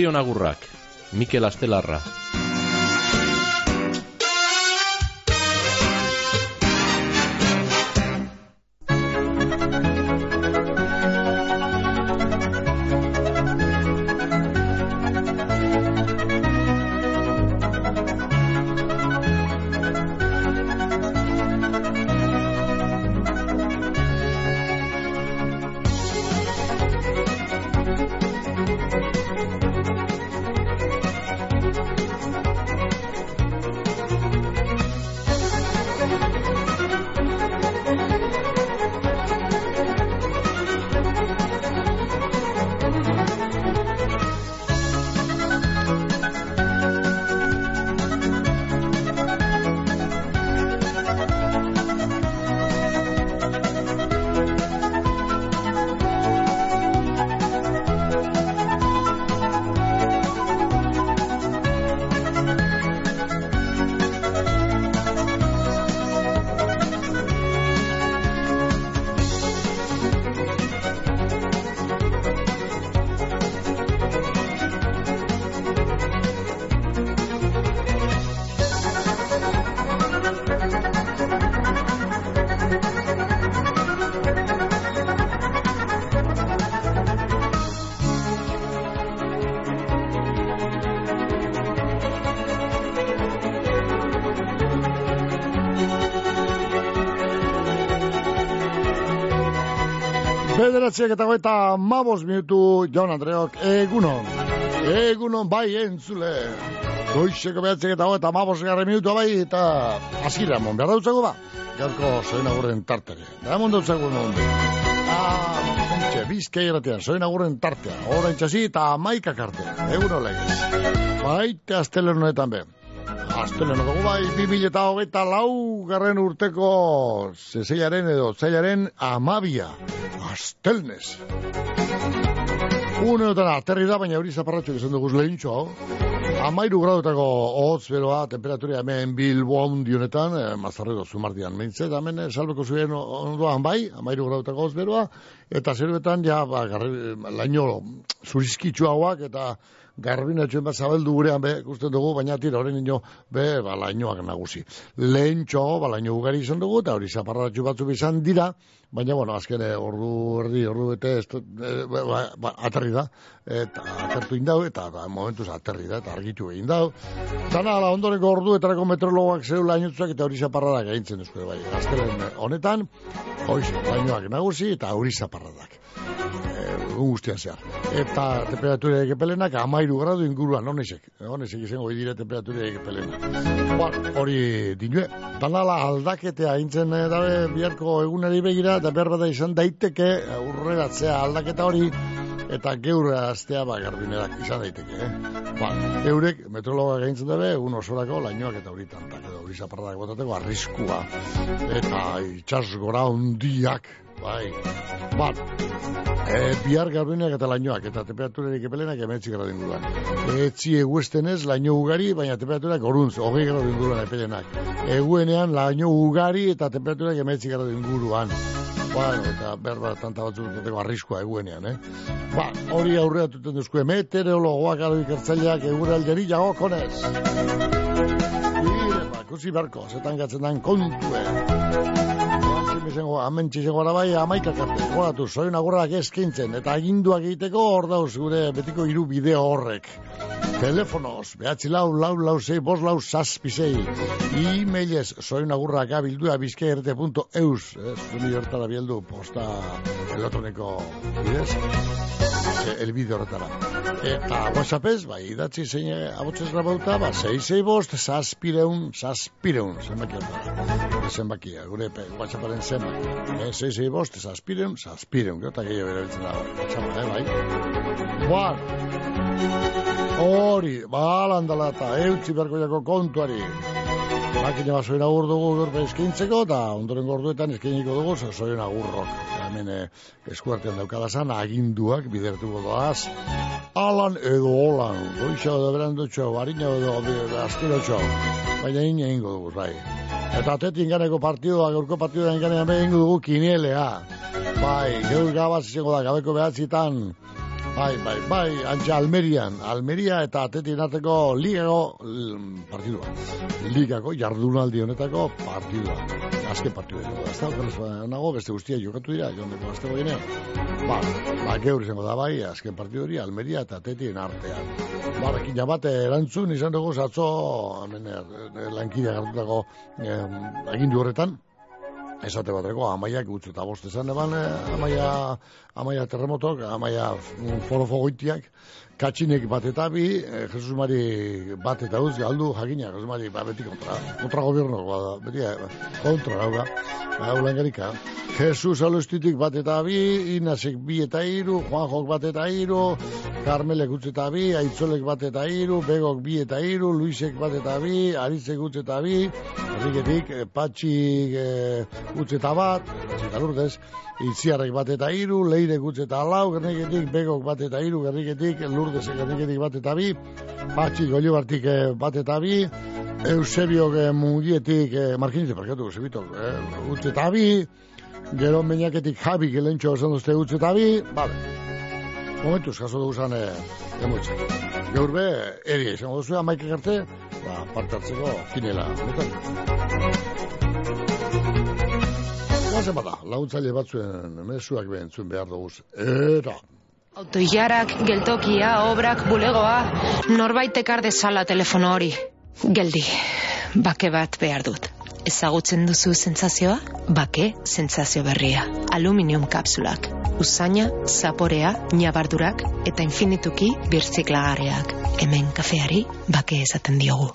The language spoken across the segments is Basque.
Zorion agurrak, Mikel Astelarra. Bederatziak eta goeta mabos minutu jaun Andreok egunon. Egunon bai entzule. Goizeko behatziak eta goeta mabos garre minutu bai eta azkira mon behar dautzago ba? Gaurko zoen agurren tartere da mon dautzago non ah, Entxe, bizkai eratean, zoen agurren tartea, orain txasi eta maika karte, egun olegez. Baite astelen honetan be. Astelen dugu bai, bi mila eta hogeita lau garren urteko zezeiaren edo zeiaren amabia. Astelnez. Uneotan aterri da, baina hori zaparratxo izan dugu lehintxo, hau. Amairu gradutako hotz beroa, temperaturia hemen Bilbo handionetan, eh, mazarrero zumartian meintzet, hemen eh, salbeko zuen ondoan bai, amairu gradutako hotz beroa, eta zeruetan, ja, ba, garri, laino zurizkitzu hauak, eta garbina etxuen bat zabeldu gurean be, ikusten dugu, baina tira horren ino, be, ba, lainoak nagusi. Lehen txo, ba, laino ugari izan dugu, eta hori zaparratxu batzu bizan dira, baina, bueno, azken eh, ordu erdi, ordu bete, ez, e, ba, ba, aterri da, eta atertu indau, eta ba, momentuz aterri da, eta argitu egin dau. Dana, ala, ondoreko ordu, etarako metrologoak zeu lainotzak, eta hori zaparradak egintzen duzko, bai, azkelen honetan, hori lainoak nagusi, eta hori zaparradak egun guztian zehar. Eta temperatura egepelenak amairu gradu inguruan, honesek. Honesek izango dire temperatura egepelenak. Ba, hori dinue. Danala aldaketea intzen eh, dabe biharko egunari begira, eta behar bada izan daiteke urreratzea aldaketa hori, eta geur aztea ba garbinerak izan daiteke, eh? Ba, eurek metrologa gaintzen dabe, egun osorako lainoak eta hori tantak, edo hori zaparrak botateko arriskua. Eta itxas gora hundiak, bai. Ba, e, bihar garbineak eta lainoak, eta temperaturerik epelenak emetzi gara dinguruan. Etzi eguesten ez, laino ugari, baina temperaturak oruntz, hogei gara dinguruan epelenak. Eguenean, laino ugari eta temperaturak emetzi gara dinguruan. Bueno, eta berba tanta batzuk duteko arriskoa eguenean, eh? Ba, hori aurrea duten duzku, meteorologoak alo ikertzaileak eguralderi jago konez. Ire, ba, kusi berko, zetan gatzen dan kontue. Izango, hemen txizango bai, amaikak arte, goratu, zoin agurrak eskintzen, eta aginduak egiteko hor dauz gure betiko hiru bideo horrek. Telefonos, behatzi lau, lau, lau, zei, bos, lau, zazpisei. E-mailez, zoin agurrak abildua bizkaerte.eus, ez, zuni hortara bieldu, posta elektroniko bidez, e, elbide horretara. Eta WhatsAppez, bai, idatzi zein abotzez grabauta, ba, zei, zei, bost, zazpireun, zazpireun, zenbaki hortara. Zenbakia, gure WhatsApparen zenbaki. E, zei, zei, bost, zazpireun, zazpireun, gero eta gehiago erabiltzen da, WhatsApp, eh, bai. Buar, hori, balan dala eta eutzi berko kontuari. Makina bat zoin agur dugu gaur eskintzeko, eta ondoren gorduetan eskiniko dugu, zoin agurrok. Hemen eh, eskuartean daukadazan, aginduak bidertuko doaz. Alan edo holan, goixo edo berandutxo, harina edo azkirotxo. Baina ina ingo dugu, bai. Eta atetin ganeko partidua, gaurko partidua inganean behin dugu kinielea. Bai, gaur gabaz izango da, gabeko behatzitan, Bai, bai, bai, antxa Almerian, Almeria eta atetin arteko ligako partidua. Ligako jardunaldi honetako partidua. Azken partidua. Ez da, okeraz, nago, beste guztia jokatu dira, jondeko azte goinean. Ba, ba, geur izango da bai, azken partidu hori, Almeria eta atetin artean. Ba, rekin jabate erantzun izan dugu, zatzo, hemen, eh, lankidea gartutako eh, egindu horretan, esate bateko, amaiak gutxu eta bost esan eban, eh, amaia, amaia terremotok, amaia forofogoitiak, katxinek bat eta bi, eh, Jesus Mari bat eta uz, galdu jakina, Jesus Mari ba, beti kontra, kontra gobierno, ba, beti eh, kontra gauga, ba, ulangarika. Jesus Alostitik bat eta bi, Inasek bi eta iru, Juanjok bat eta iru, Carmelek utz eta bi, Aitzolek bat eta iru, Begok bi eta iru, Luisek bat eta bi, Arizek utz eta bi, Erriketik, eh, Patxik eh, utz eta bat, eta lurdez, Itziarrek bat eta iru, Leirek utz eta lau, Gerniketik, Begok bat eta iru, Gerniketik, Lurdezek Gerniketik bat eta bi, Patxik Olibartik eh, bat eta bi, Eusebio eh, Mungietik, eh, Markinitek, parkatu, Eusebitok, eh, utz eta bi, Gero meñaketik jabi gelentxo esan duzte utz eta bi, bale. Momentuz, jaso dugu zan, eh, emotxe. Gaur be, eri, izango duzu, amaik egerte, ba, parte hartzeko finela. Gazen bada, laguntzaile batzuen mesuak behentzun behar dugu. Eta, Autoiarak, geltokia, obrak, bulegoa, norbait ekar dezala telefono hori. Geldi, bake bat behar dut. Ezagutzen duzu sentsazioa? Bake sentsazio berria. Aluminium kapsulak. Usaina, zaporea, ñabardurak eta infinituki birtziklagarriak. Hemen kafeari bake esaten diogu.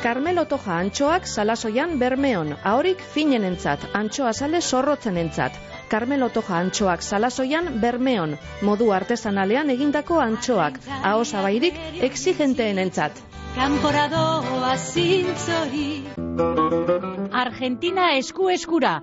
Carmelo Toja antxoak salasoian bermeon, ahorik finen entzat, antxoa sale zorrotzen entzat. Carmelo Toja antxoak salasoian bermeon, modu artesanalean egindako antxoak, aho zabairik exigenteen entzat. Kanporadoa Argentina esku eskura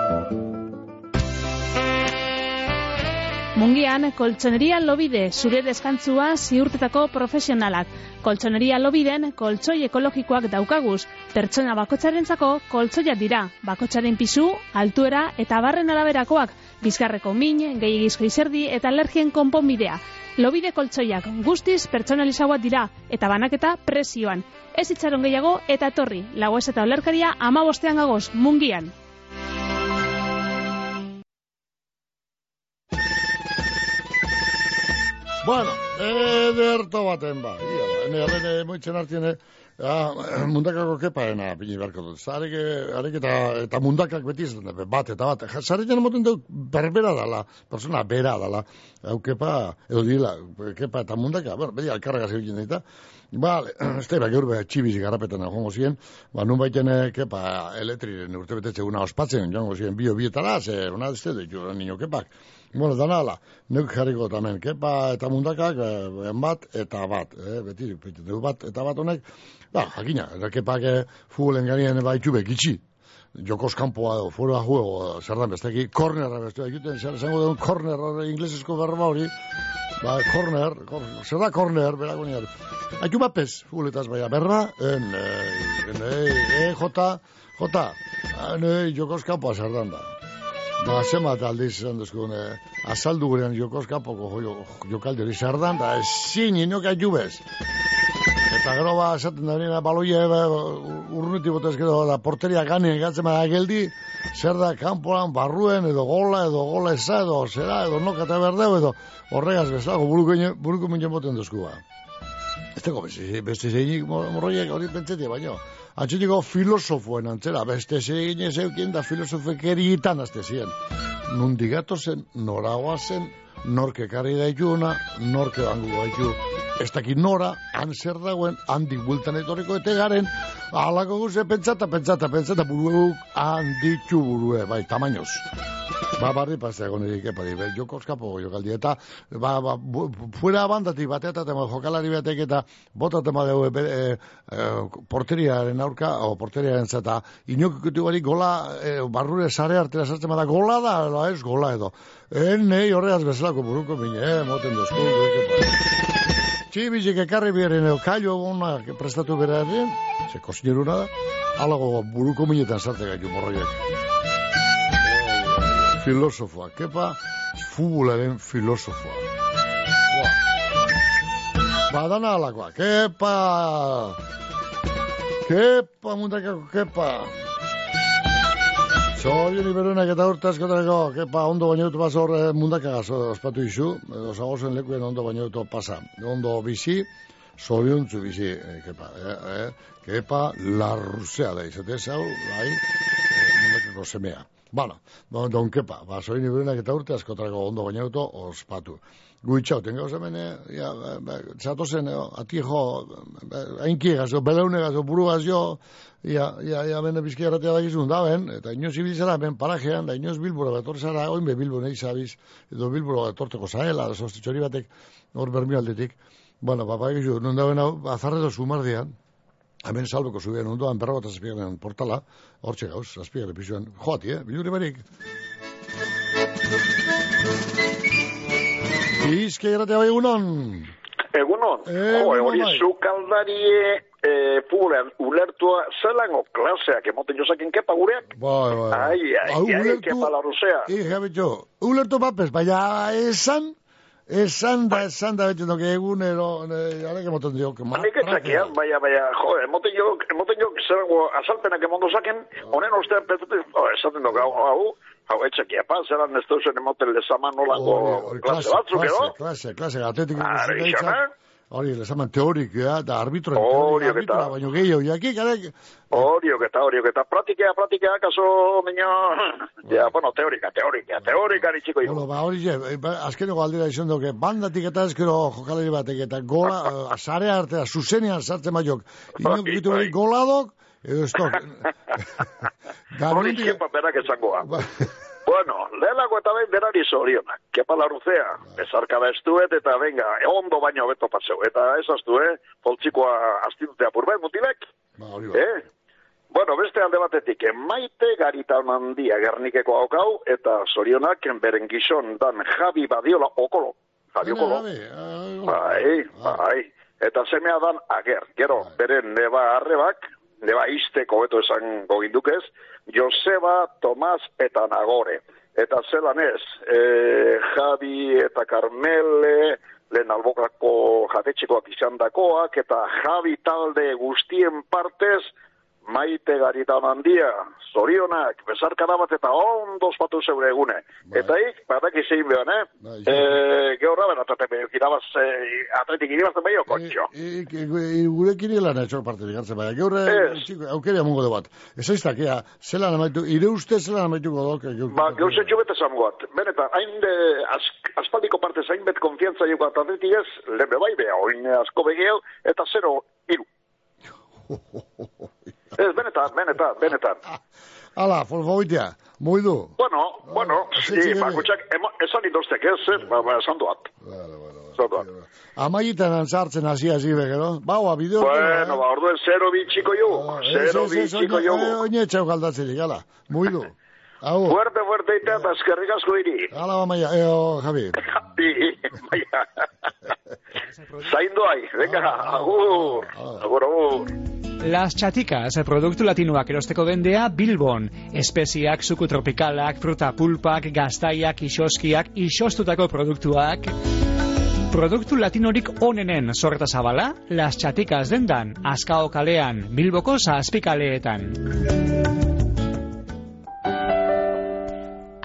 Mungian, koltsoneria lobide, zure deskantzua ziurtetako profesionalak. Koltsoneria lobiden, koltsoi ekologikoak daukaguz. Pertsona bakotxarentzako koltsoiak dira. Bakotxaren pisu, altuera eta barren araberakoak. Bizkarreko min, gehiagizko izerdi eta alergien konponbidea. Lobide koltsoiak guztiz pertsonalizagoak dira eta banaketa presioan. Ez itxaron gehiago eta etorri. Lagoez eta olerkaria ama bostean gagoz, mungian. Bueno, ederto baten ba. Ia, ba, ene, ene, moitzen hartien, ja, mundakako kepaena pini beharko dut. Zarek, arek eta, eta mundakak beti izaten da, bat eta bat. Zarek jena moten dut berbera dala, persona bera dala. Hau kepa, edo dila, kepa eta mundaka, bueno, beti alkarraga zeukin eta. Ba, ez da, gaur beha txibiz garrapetan agongo ziren, ba, nun baiten, kepa, elektriren urte betetze una ospatzen, joango ziren, bio bietara, ze, una ez da, jo, niño kepak. Bueno, dana ala, neuk jarriko tamen, kepa eta mundakak, eh, bat eta bat, eh, beti, beti, bat eta bat honek, ba, jakina, eta kepak eh, futbolen ganien baitu bekitxi, jokos kanpoa edo, fuera juego, zer da besteki, kornerra bestu, egiten, zer esango duen korner, inglesesko berba hori, ba, korner, korner, zer da korner, berako niar, haitu bat pez, futboletaz baina, berba, en, en, en, e, jota, jota, en, jokos kanpoa zer da, Ba, zemat aldiz izan duzkun, eh, azaldu gurean jokoz kapoko jo, jokaldi hori zerdan, da ezin inok jubez. Eta gero ba, esaten da nina baloia ba, urruti botez gero da porteria gani egatzen bada geldi, zer da kanpoan barruen edo gola edo gola eza edo zera edo nokata berdeu edo horregaz bezalago buruko, buruko minen boten duzku ba. Ez dago beste, zeinik morroiek hori pentsetia baino. Antxetiko filosofoen antzera, beste zein ez eukien da filosofekerietan azte ziren. Nundi zen, noragoa zen, norke karri daituna, norke bangu daitu, ez dakit nora, han zer dagoen, handik bultan etorriko ete garen, alako guze pentsata, pentsata, pentsata, buruek handitxu burue, bai, tamainoz. Ba, barri pasea egon edik, epa, di, jo koskapo jokaldi, eta, ba, ba, fuera bandatik batea, eta tema jokalari batek, eta bota tema dugu, e, e, porteriaren aurka, o porteriaren zata, inok ikutu bari gola, e, barrure sare artera sartzen bada, gola da, ez, gola edo. En, nei, horreaz bezalako buruko mine, eh, moten dozko, epa. Txibizik ekarri biaren edo kailo ona prestatu bera ze kosineruna da, alago buruko minetan sarte gaitu morroiak filosofoa, kepa futbolaren filosofoa. Ba, dana alakoa, kepa! Kepa, mundakako, kepa! Zorion iberunak eta urte askotareko, kepa, ondo baina dut pasa horre mundakagaz ospatu izu, edo zagozen lekuen ondo baina dut pasa. Ondo bizi, zorion zu bizi, eh, kepa, eh, eh, kepa, larruzea da izate zau, bai, eh, mundakako semea. Bueno, don, don kepa, ba, soin iberenak eta urte askotarako ondo gainauto, ospatu. Guitxau, tenga osa mene, ja, ba, zato zen, ati jo, ja, ja, ja, bene bizkia erratea dakizun da, ben, eta inoz ibilizara, ben, parajean, da inoz bilbura betor zara, oin be bilbo nahi zabiz, edo bilbura betorteko zaela, da sostitxori batek, hor bermialdetik, bueno, papa, egizu, non da ben, azarredo sumardian, Hemen salbeko zubien ondoan berra bat azpigaren portala, hor txegauz, azpigaren pisuan, joati, eh, biluri barik. Bizke irratea bai egunon. Egunon, hori bai. zukaldarie e, futbolean ulertua zelango klaseak emoten jozaken kepa gureak? Bai, bai. bai. Ai, ai, ulertu- kepa larruzea. I, jabetxo, ulertu bapes, baina esan, esan da, esan da, bete doke egunero, jarek emoten dio, que Nik etzakian, baina, baina, jo, emoten jo, emoten jo, zelango azalpenak emondo zaken, honen ostean petzatu, oh, esaten duk, hau, hau, hau, etzakia, pa, zelan ez duzen emoten lezaman nolango klase batzuk, edo? Klase, klase, atletik. Ari, xana? Hori, lezaman teorik, ja, da arbitro, Hori, arbitra, eta- baino gehiago, jakik, arek, Horiok eta horiok eta pratikea, pratikea, kaso, miño, ja, bueno, teorika, teorika, teorika nitxiko Bueno, jo. ba, hori je, eh, ba, azkeneko aldera izan duke, bandatik eta ezkero jokalari batek, eta gola, eh, sare artea, zuzenean sartzen baiok, inok bitu bai. hori goladok, edo estok. Hori kepa berak esangoa. Bueno, lehenako eta behin berari zorionak. Kepa laruzea, bezarka da estuet eta venga, ondo baino beto paseu. Eta esaztu, eh, poltsikoa astitutea purbait mutilek, ba, hori ba. eh? Bueno, beste alde batetik, maite garitan handia gernikeko haukau, eta zorionak beren gizon dan Javi Badiola okolo. Javi okolo. Bai, ah, bai. Eta semea dan ager. Gero, Bai. beren neba arrebak, neba izteko beto esan gogindukez, Joseba, Tomas eta Nagore. Eta zelan ez, e, Javi eta Carmele, lehen albokako jatetxekoak izan dakoak, eta Javi talde guztien partez, maite garitan handia, zorionak, bezarkada bat eta ondo ospatu zeure egune. Bai. Eta ik, badak izin behan, eh? Bai, Eh, Gehorra, ben, atlete, irabaz, eh, atletik irabazten bai, kontxo. E, e, e, gurekin hilan etxok parte digartzen baina. Ez. txiko, aukeria mungo de bat. Ez aiztak, ea, zelan amaitu, ire uste zelan amaituko dok. Ba, gauzen txubet esan goat. Benetan, hain de, az, aspaldiko parte zain bet konfiantza joko atletik ez, lehen bai beha, oin asko begeo, eta zero, iru. Ez, benetan, benetan, benetan. Ala, folfoitea, moidu. Bueno, bueno, sí, bakutxak, emo- esan indostek ez, eh, ba, ba, esan doat. Vale, Esan doat. Amaietan antzartzen hasi hasi begero. Baua, bideo. Bueno, ba, orduen zero bitxiko jo, zero bitxiko jo. Oine txau galdatzerik, ala, moidu. Hau, Fuerte, fuerte, eta eta eskerrik asko iri. ala, ba, maia, eo, Javi. Bi, baina. Zaindu ai, venga, agur, agur, agur. Las Chaticas, produktu latinoak erosteko dendea Bilbon. Espeziak, suku tropikalak, fruta pulpak, gaztaiak, isoskiak, isostutako produktuak. Produktu latinorik onenen sorta zabala, Las Chaticas dendan, Azkao kalean, Bilboko zazpikaleetan.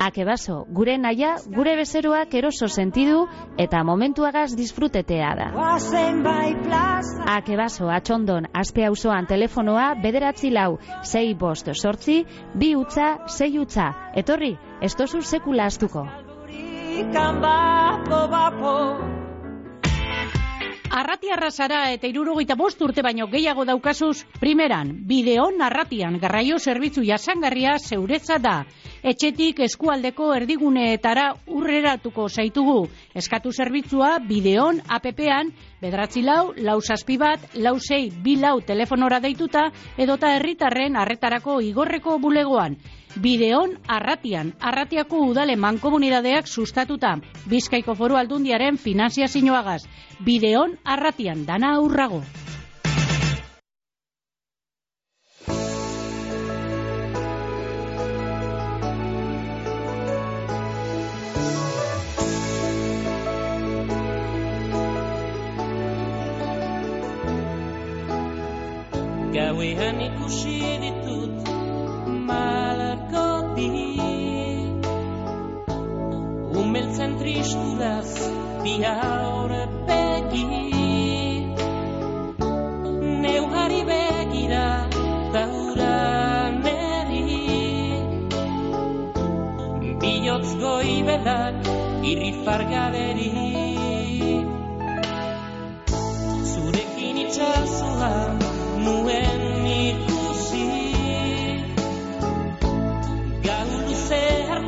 Akebaso, gure naia, gure bezeroak eroso sentidu eta momentuagaz disfrutetea da. Akebaso, atxondon, azpe auzoan telefonoa bederatzi lau, sei bost sortzi, bi utza, sei utza. Etorri, ez sekula astuko. Arrati arrasara eta irurogeita bost urte baino gehiago daukazuz, primeran, bideon arratian garraio zerbitzu jasangarria zeuretza da. Etxetik eskualdeko erdiguneetara urreratuko zaitugu. Eskatu zerbitzua bideon APP-an, bedratzi lau, lau saspi bat, lau sei, bi lau telefonora deituta, edota herritarren arretarako igorreko bulegoan. Bideon arratian, arratiako udale mankomunidadeak sustatuta. Bizkaiko foru aldundiaren finanzia zinuagaz. Bideon arratian, dana aurrago. Gauean ikusi ditut malako bi Umeltzen tristuraz bi haure begi. Neuhari begira daura neri Biotz goibelak irri fargaderi. Zurekin itxasuan nuen ikusi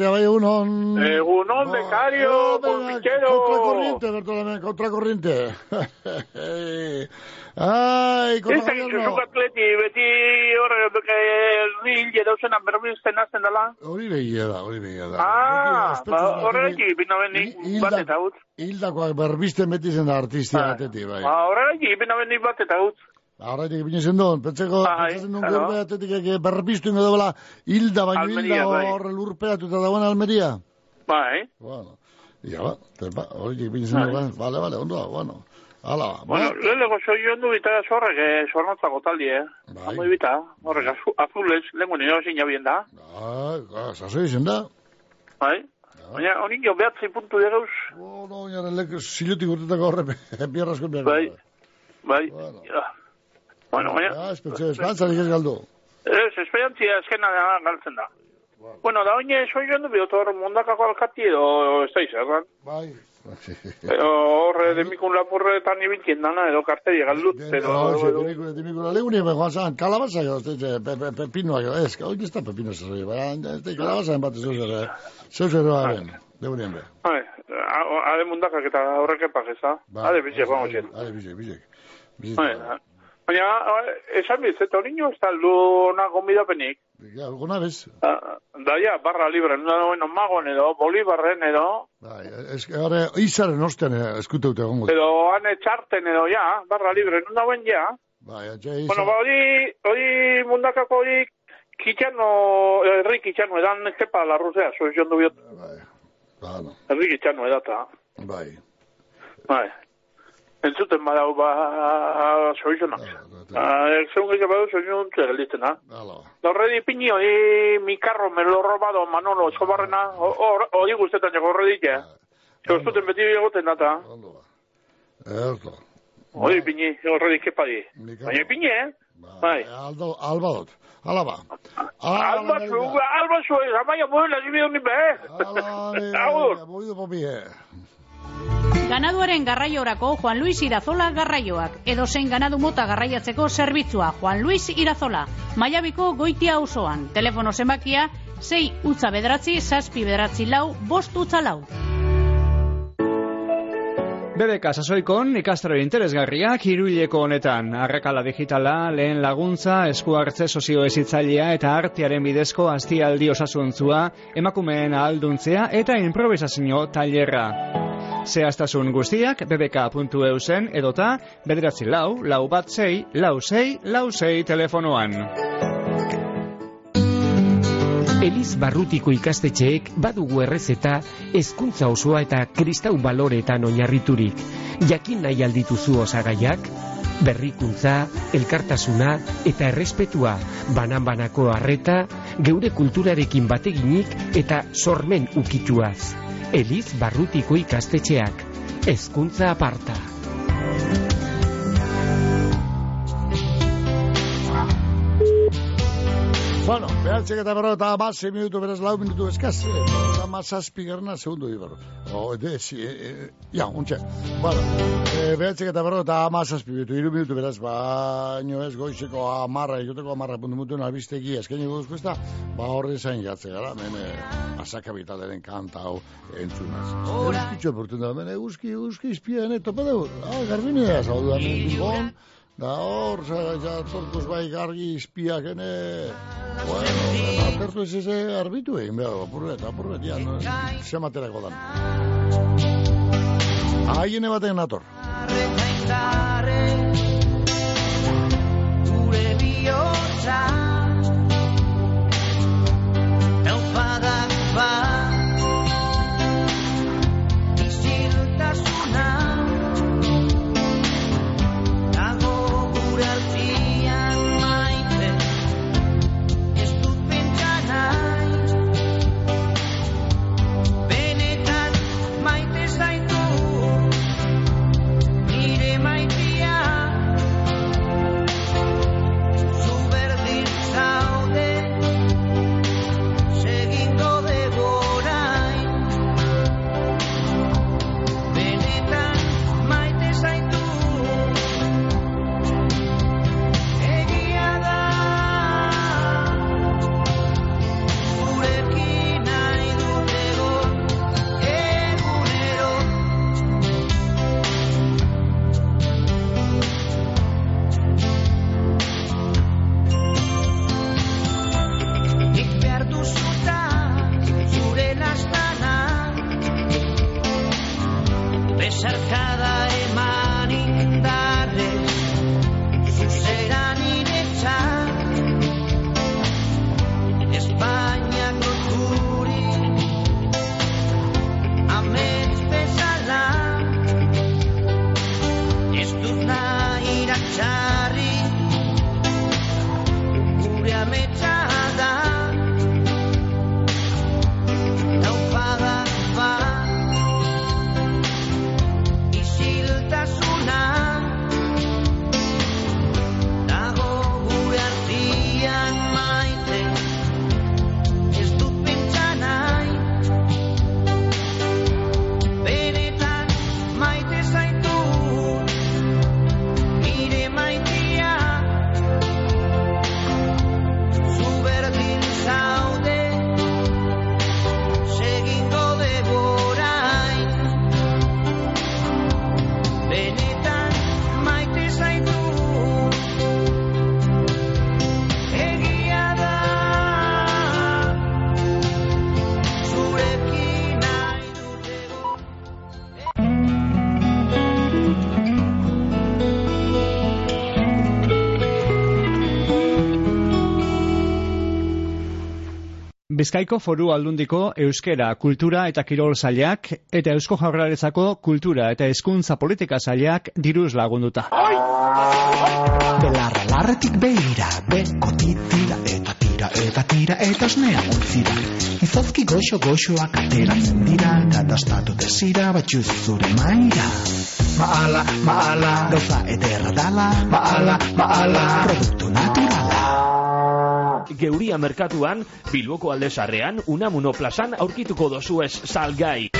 Irratia bai egunon. Egunon, bekario, polpichero. Contracorriente, Bertolame, contracorriente. Ai, Ez da contragobierno. zuk atleti, beti horre, hil jedauzen berbizten azten dela. Hori begia da, hori begia da. Ah, ospetsu horregatik, bina benik Hilda- bat eta utz. Hildakoak berbisten beti zen da artistia batetik, bai. Ba, horregatik, bina benik bat eta utz. Horretik bine zen duen, pentseko, Bai, pentsatzen duen gurbe atetik eke berbistu ingo dobela, hilda baino hilda bai. hor lurperatuta dagoen Almeria. Bai. Bueno, ja ba, tepa, horitik bine zen Bai. duen, vale, vale, ondo da, bueno. Hala, ba, Bueno, lehenko soi joan du bita zorrek, eh, zornotzako taldi, eh. Bai. Amo bita, horrek azu- azulez, lehen nio zina bien da. Bai, ba, sasoi izen da. Bai. Baina, honik jo behatzi puntu degauz. Bueno, oinaren lek silutik urtetako horre, behar. Bai. Bai. Ja. Bueno, baina... Ja, espetxe, espantzarik ez galdu. Ez, esperantzia eskena da galtzen da. Bueno, da oine soi joan du biotor mundakako alkati edo ez da izerran. Bai. Edo horre demikun lapurretan ibiltzen dana edo karteri galdut. Edo, edo, dimikula, dimikula, legune me joan zan, kalabazak, ez da, pe, pe, pepinoak, ez, hori ez da pepino zerri, baina, ez da, kalabazak bat zeu zer, zeu zer haren, legunien be. Bai, a- ade mundakak eta horrek epak ez da. Ade bizek, vamos zen. Ade, bizek, bizek. Bai, Baina, eh, esan biz, eta hori ez da luna gombidapenik. Ja, alguna vez, Ah, Da, ja, barra libre, no, bueno, magon edo, bolibarren edo, bai, ez, hori, izaren ostean eh, eskuteute egongo. edo ane txarten edo, ja, barra libre, nun dauen ja. Bai, atxe, Bueno, ba, hori, hori mundakako hori, kitxano, herri kitxano edan kepa larruzea, soiz jondu biot. Claro. Herri kitxano edata. Bai. Bai. Entzuten badau, ba, soizona. Zeun gehiago badu, soizun txegelitzen, ha? Hala. Horredi pini, hori mikarro, me lo robado, Manolo, Escobarrena, hori guztetan jako horredi, ja. Zoztuten beti egoten data. Erto. Hori pini, horredi kepadi. Baina pini, eh? Bai. Aldo, alba dut. Hala ba. Alba zu, alba zu, amaia muela, zibi honi be. Agur. Moido popie. Ganaduaren garraiorako Juan Luis Irazola garraioak, edo zein ganadu mota garraiatzeko zerbitzua Juan Luis Irazola, Maiabiko goitia osoan, telefono zenbakia 6 utza bederatzi, zazpi bederatzi lau, bost utza lau. BBK sasoikon ikastaro interesgarriak hiruileko honetan. Arrakala digitala, lehen laguntza, esku hartze sozioezitzailea eta artearen bidezko aztialdi osasuntzua, emakumeen ahalduntzea eta improvisazio tailerra. Zehaztasun guztiak bbk.eusen edota bederatzi lau, lau bat zei, lau zei, lau zei telefonoan. Eliz Barrutiko ikastetxeek badugu errezeta hezkuntza osoa eta kristau baloretan oinarriturik. Jakin nahi aldituzu osagaiak? Berrikuntza, elkartasuna eta errespetua, banan-banako harreta, geure kulturarekin bateginik eta sormen ukituaz. Eliz Barrutiko ikastetxeak. Hezkuntza aparta. Bueno, behatxek eta berro eta amase minutu, beraz lau minutu eskaz. Eta amazazpi garna, segundu di berro. O, de, si, e, e, ja, untxe. Bueno, e, behatxek eta berro eta amazazpi minutu, iru minutu, beraz, baino ez goizeko amarra, egoteko amarra puntu mutuen albistegi, eskaini guzko ez da, ba horre zain gatze gara, men, e, asakabitaleren kanta hau entzunaz. Euskitxo portun da, men, euski, euski izpian, e, topa dugu, ah, garbinia, zaudu da, men, bilbon, Da hor, ja, torkuz bai gargi izpiak ene... Bueno, eta atertu ez eze arbitu egin behar, apurret, apurret, ja, no, ze materako dan. Aiene baten nator. Gure bihotza Taupadak bat Bizkaiko foru aldundiko euskera, kultura eta kirol zailak eta eusko jaurlaritzako kultura eta hezkuntza politika zailak diruz lagunduta. Belarra larretik behira, beko titira eta tira eta tira eta osnea ontzira. Izozki goxo goxoak ateratzen dira, kadastatu desira batxuz zure maira. Maala, maala, gauza ederra dala, maala, maala, produktu naturala. Geuria merkatuan, Bilboko aldezarrean, Unamuno plazan aurkituko dozu ez salgai.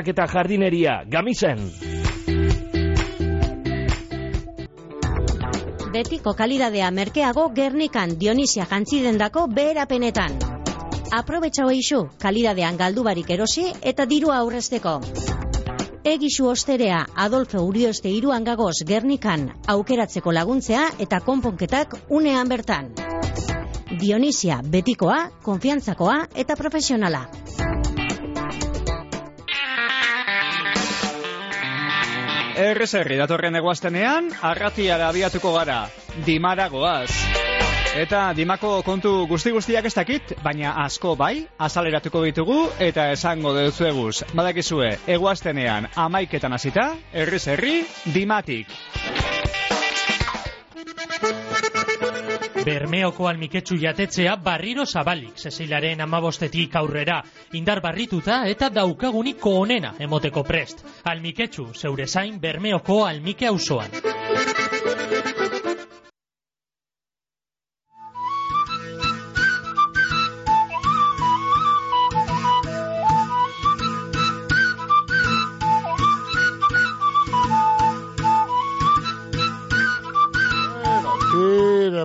eta jardineria, gamizen. Betiko kalidadea merkeago Gernikan Dionisia jantzidendako beherapenetan. Aprobetxau eixu, kalidadean galdubarik erosi eta dirua aurrezteko. Egisu osterea Adolfo Urioste iruan gagoz Gernikan aukeratzeko laguntzea eta konponketak unean bertan. Dionisia betikoa, konfiantzakoa eta profesionala. Errez herri datorren eguaztenean, arratiara abiatuko gara, dimara goaz. Eta dimako kontu guzti guztiak ez dakit, baina asko bai, azaleratuko ditugu eta esango deutzueguz. Badakizue, eguaztenean amaiketan hasita, errez herri, dimatik. Bermeoko almiketsu jatetzea barriro zabalik, Cecilaren amabostetik aurrera, indar barrituta eta daukaguniko onena emoteko prest. Almiketsu, zeure zain Bermeoko almike auzoan.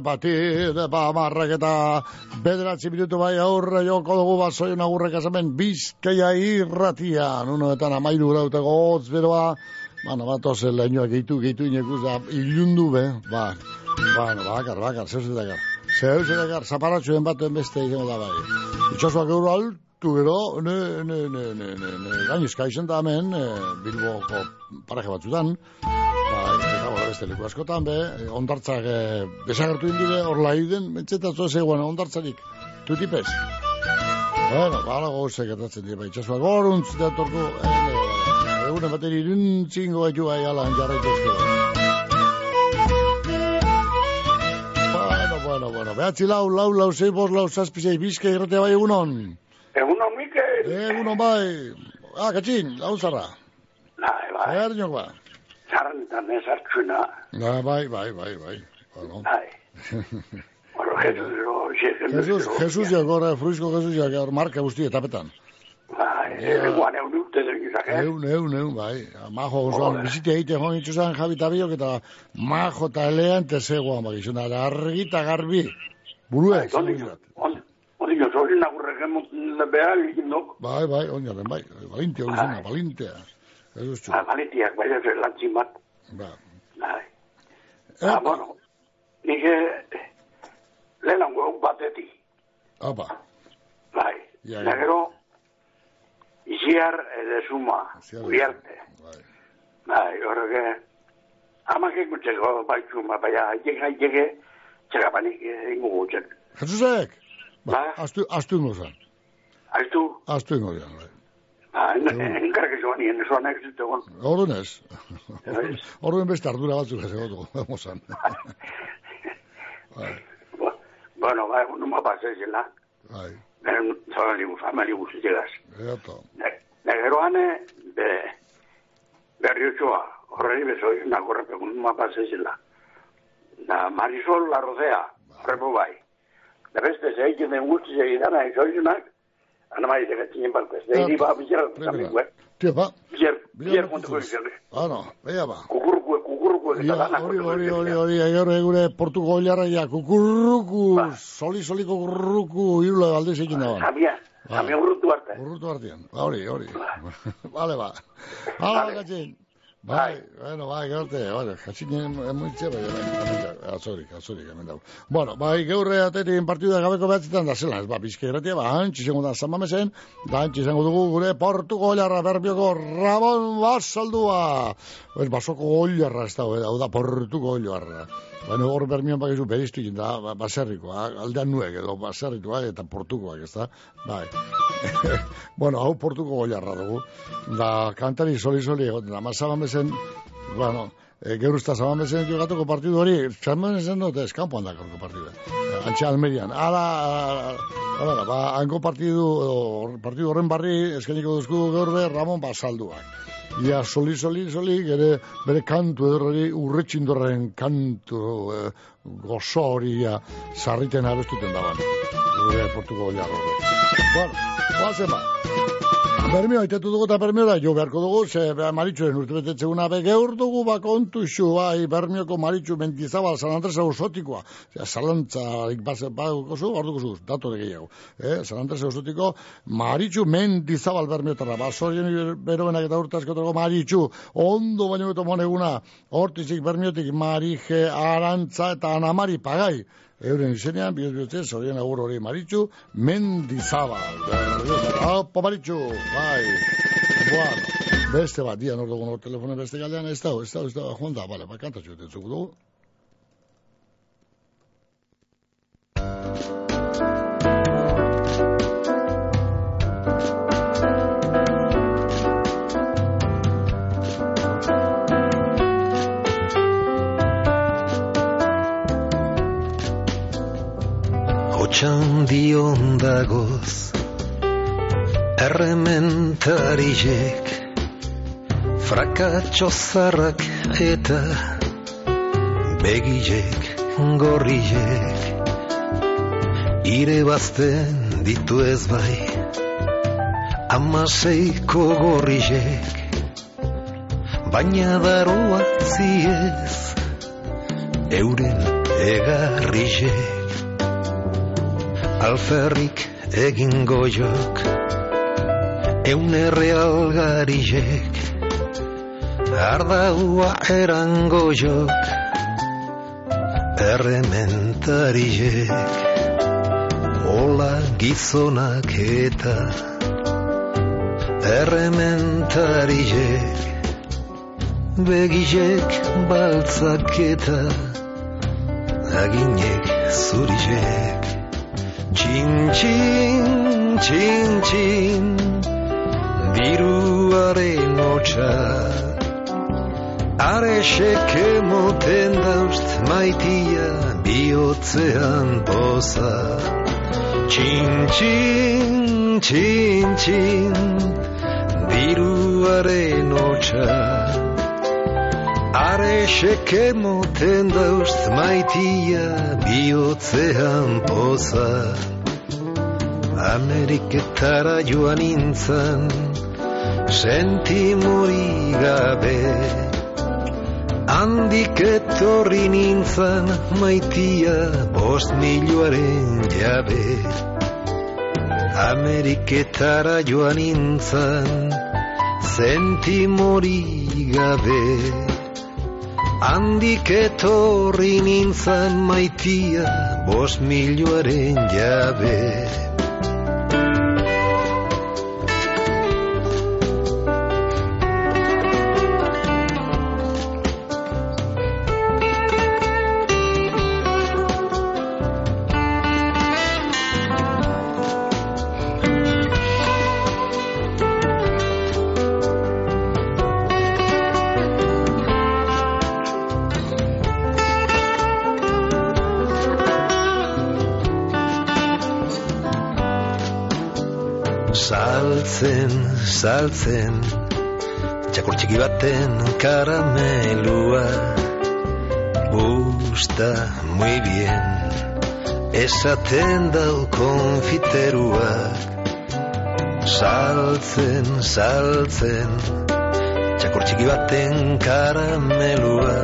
Tire, ba, ba, marrak eta bederatzi minutu bai aurre joko dugu basoion agurrek azamen bizkaia irratian. Unoetan amairu grauteko hotz beroa, Bueno, bat ozen lehenioak gehitu, gehitu inekuz da, ilundu be, ba, bueno, bakar, bakar, zeu zetakar. Zeu zetakar, zaparatxoen baten beste egin da bai. Itxasuak euro altu gero, ne, ne, ne, ne, ne, ne, gainizka izen da hemen, e, Bilboko paraje batzutan, Bai, eta bora beste leku askotan, be, eh, ondartzak e, desagertu indire, hor laiden, mentzetatu ez eguan, ondartzarik, tutipez. Bueno, bala gauzek etatzen dira, bai, txasuak goruntz, datorku, egunen bateri iruntzingo gaitu gai alan jarraituzke. Bueno, bueno, bueno, behatzi lau, lau, lau, zei, bos, lau, zazpi, zei, bizka, irrotea bai egunon. Egunon, Mikel. Egunon bai. Ah, katxin, lau zarra. Bai, bai. Zer niok Zarantan ez hartzuna. Ba, bai, bai, bai, bai. Bueno. Bai. Bueno, Jesus, lo, Jesus, Jesus, Jesus ja gora, fruizko Jesus ja gaur marka guzti etapetan. Bai, eguan egun urte zen gizak, eh? Eun, eun, eun, bai. Majo gozoan, bizite egite joan itxusan Javi Tabiok eta majo eta elean tezegoan, bai, izuna, argi eta garbi. Burue, Bai, Odik, zorin agurrek emot behar egin dok. Bai, bai, oinaren, bai. Balintea, izuna, balintea. Jesus txu. Ah, baletiak, bai, ez lantzin bat. Ba. Bai. Ah, bueno, nik eh, lehenango egun batetik. Apa. Bai. Ja, ja. Da gero, iziar edo suma, uriarte. Bai, horrek, amak ekutzeko bai suma, bai, haiteke, haiteke, txagapanik ingo gutzen. Jesusek? Ba, astu, astu ingo zan. Astu? Astu ingo zan, bai. Enkarrak ez joan, nien zoan ez zegoen. Orduan ez. Orduan beste ardura batzuk ez egotu, mozan. Bai, Bueno, bai, no me pasa zela. bai. Ben, zoan libu, famali guztiegaz. Eto. Negeroane, be, berriotxoa, horreri bezoi, nagorrepegun, no me pasa zela. Da Marisol la Rodea, horrepo bai. Da beste, den guzti segidan, nahi zoizunak, ana mai zegatzen partez. Da hiri ba, bizar, tamik, Tio, ba. Bier, bier kontako izan. Ah, no, bella ba. Kukurku, kukurku kukurruku eta Ja, dana. hori, hori, hori, hori, gaur gure portuko hilarra ja, kukurruku, soli soliko kukurruku, irula alde zekin da. Samia, samia urrutu arte. Urrutu artean, hori, hori. Vale, ba. Hala, gatxin. Bai, bueno, bai, gerte, bai, jatxinen emuitze, bai, bai, azorik, azorik, hemen dago. Bueno, bai, geurre atetin partidua gabeko behatzetan da zela, ez ba, bizke gratia, ba, hantxe izango da zamamesen, da hantxe izango dugu gure portuko oilarra berbioko Ramon Basaldua. Ez, basoko oilarra ez dago, hau da, portuko oilarra. Baina hor bermion bakizu beriztu egin da, ba- aldean nuek edo baserrituak eta portukoak, ez da? Bai. bueno, hau portuko goiarra dugu. Da, kantari soli-soli egoten da. Mazaban bezen, bueno, e, geur usta zaban bezen jogatuko partidu hori, zaban bezen dut ez, kanpoan da gaurko partidu. E, Antxe Almerian. Ala, ala, ba, hanko partidu, partidu horren barri, eskeniko duzku gaur be, Ramon Basalduak. Ia soli, soli, soli, gere, bere kantu edo hori urretxindorren kantu e, gozo hori ia, sarriten abestuten daban. Gure portuko goiarro. Bueno, guazen ba. Bermio, aitetu dugu eta bermio da, jo beharko dugu, ze be, maritxuen urte betetzeguna be, geur dugu ba kontu xu, bai, bermioko maritxu mentizabal, San Andres ausotikoa, Osea, zalantza, ikbase, ba, dukozu, hor dukozu, datu de gehiago, eh? San Andres ausotiko, maritxu mentizabal bermiotarra, ba, zorien beroenak eta urte askotarako maritxu, ondo baino beto moneguna, hortizik bermiotik, marije, arantza eta anamari pagai, Euren izenean, bihotz bihotze, zorien agur hori maritxu, mendizabal. Haupa maritxu, bai. Bueno, beste bat, dian hor dugun hor telefonen beste galdean, ez da, ez da, ez da, joan da, bale, ba, zugu dugu. Hotxan dion dagoz Errementarizek Frakatxo zarrak eta Begilek gorriek Ire bazten ditu ez bai Amaseiko gorriek Baina daroa ziez Euren egarrizek alferrik egin goiok eun errealgarizek ardaua eran goiok errementarizek hola gizonak eta errementarizek begizek baltzak eta aginek zurizek Txin, txin, txin, txin, diruaren hotxa. Are seke moten daust maitia. Txin, txin, txin, txin, diruaren hotxa. Are seke moten daust maitia bihotzean poza. Ameriketara joan nintzen, sentimori gabe. Handik etorri nintzen, maitia bost milioaren jabe. Ameriketara joan nintzen, sentimori gabe. Handik etorri nintzen maitia, bost milioaren jabe. Saltzen, txakur txiki baten karamelua. Gusta muy bien, esaten dau konfiteruak. Saltzen, saltzen, txakur txiki baten karamelua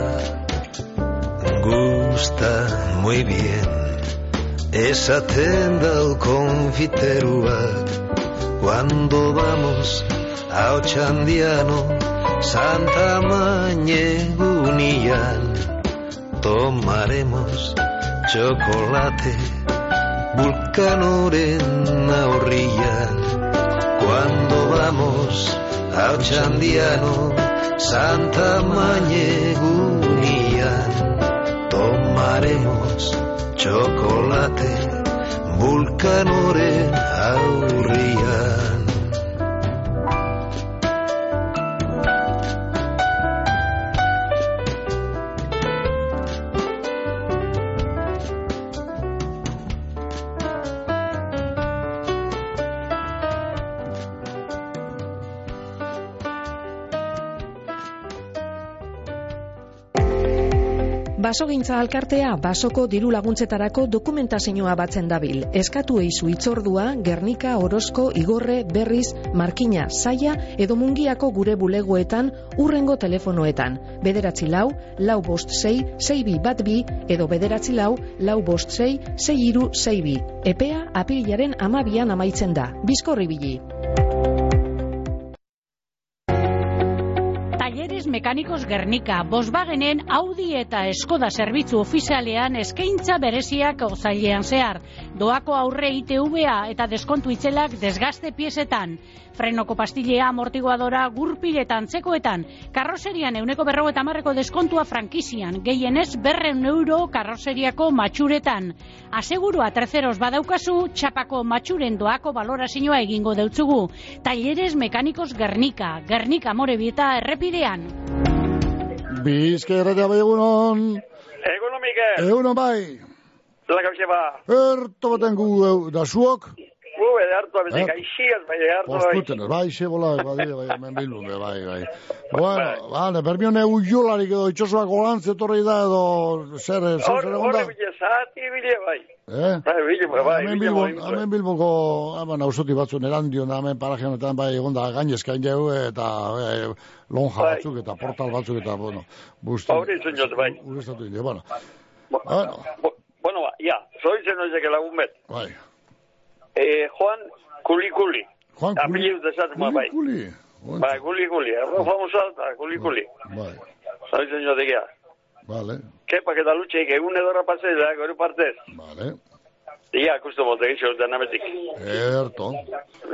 gusta muy bien esaten dau konfiteruak cuando vamos a Ochandiano Santa Mañegunian tomaremos chocolate vulcanoren aurrillan cuando vamos a Ochandiano Santa Mañegunian tomaremos chocolate vulcanoren aurrian Basogintza alkartea basoko diru laguntzetarako dokumentazioa batzen dabil. Eskatu eizu itzordua, Gernika, Orozko, Igorre, Berriz, Markina, Saia edo Mungiako gure bulegoetan urrengo telefonoetan. Bederatzi lau, lau bost sei, sei bi bat bi edo bederatzi lau, lau bost sei, sei iru sei bi. Epea apirilaren amabian amaitzen da. Bizkorri bili. Mekanikos Gernika, Volkswagenen Audi eta Skoda zerbitzu ofizialean eskaintza bereziak ozailean zehar. Doako aurre ITVA eta deskontu itzelak desgaste piezetan. Frenoko pastillea, amortiguadora, gurpiletan, txekoetan. Karroserian euneko berro eta marreko deskontua frankizian. Gehienez berreun euro karroseriako matxuretan. Asegurua terceros badaukazu, txapako matxuren doako balorazioa egingo deutzugu. Talleres Mekanikos Gernika, Gernika Morebieta errepidean. Bizka erratea bai egunon. Egunon, Mikel. Egunon bai. La kabxe ba. Erto baten gu eu, da zuok. Gu, ede hartu abezik, Eh? aixiaz, bai, hartu bai. Postuten, bai, xe bola, bai, bai, hemen bilbun, be, bai, bai. Bueno, bale, bermione ujolarik edo itxosuak golantz etorri da edo zer, zer, zer horre da? bile, zati bile, bai. Eh? Bai, bile, bai, Hemen bile, Bilbon, bai. hemen Bilboko, hemen ausoti batzun erandion, hemen paraje honetan bai egon da gainezkain jau eta eh, lonja Bai. batzuk eta portal batzuk eta, bueno, busti. Hori izan jote, bai. Urestatu indi, bueno. Bueno, Bueno, ba, ja, zoitzen oizek lagun bet. bai. Eh, Juan Kulikuli. Juan desatzen, ba, bai. Kuli, Bai, Kulikuli, erro famoso alta, Kulikuli. bai, Zoitzen jote gea. vale, Kepa, que talutxeik, egun edora pasei da, gori partez. vale. Ia, akustu bolte geixo, danametik. Erto.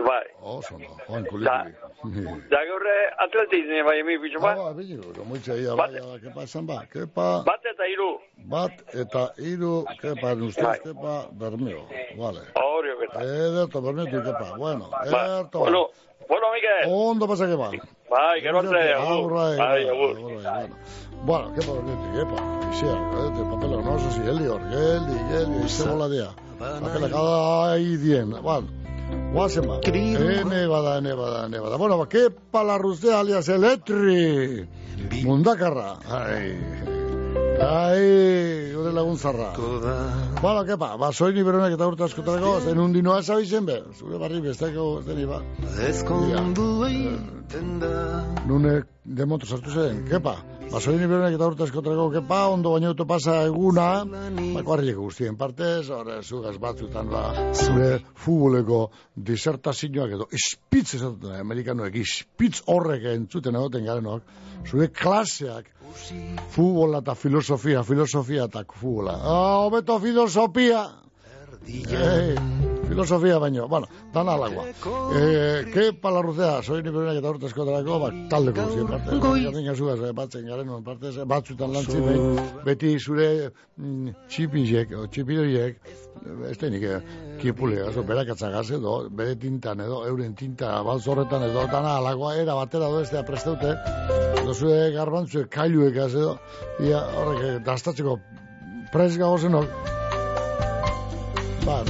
Bai. Oso, no, joan. Da, gaurre atletik nire bai emi bitxo bat? Ba, bitxo, muitxe ia bai, kepa esan ba, kepa... Bat eta iru. Bat eta iru, kepa nustez, kepa bermeo, vale. Horio, kepa. Ederto, bermeo tu kepa, bueno, erto. Bueno, bueno, Ondo pasa kepa. Bai, gero arte, agur. Bai, agur. Bueno, kepa bermeo tu kepa. No, sozi, heli heli, heli, heli, heli, heli, heli, heli, heli, heli, heli, heli, heli, heli, heli, heli, heli, heli, heli, cada idien, bueno. Guazen ba. Ene bada, ene bada, ene bada. Bueno, ba, kepa la rustea alias eletri. Mundakarra. Ai. Ai, gure lagun zarra. Bueno, kepa, ba, soini beronek eta urte askotarako, zen undi noa esabizen be. Zure barri besteko zeni ba. Ezkondu egiten da Nune demonto sartu zen, kepa. Ba, soini beronek eta urte askotarako, kepa, ondo baino auto pasa eguna. Ba, kuarrieko guztien partez, horre, zugaz batzutan ba, zure futboleko disertazioak edo ispitz esaten da, amerikanoek, ispitz horrek entzuten egoten garenok, zure klaseak, futbola eta filosofia, filosofia eta futbola. Ah, hobeto filosofia! Eh, filosofia baino, bueno, dan alagoa. Eh, ke palarruzea, soy ni berenak eta urte eskotarako, ba, taldeko guztien parte. Gaten gazugaz, eh, batzen garen on parte, batzutan lantzi, behin, beti zure mm, txipizek, o txipidoriek, ez denik, eh, kipule, oso berakatzagaz edo, bere tintan edo, euren tinta balzorretan edo, dana alagoa, era batera do estea presteute, edo zure garbantzuek, kailuek az edo, ia horrek, eh, dastatzeko prez gagozenok, ba,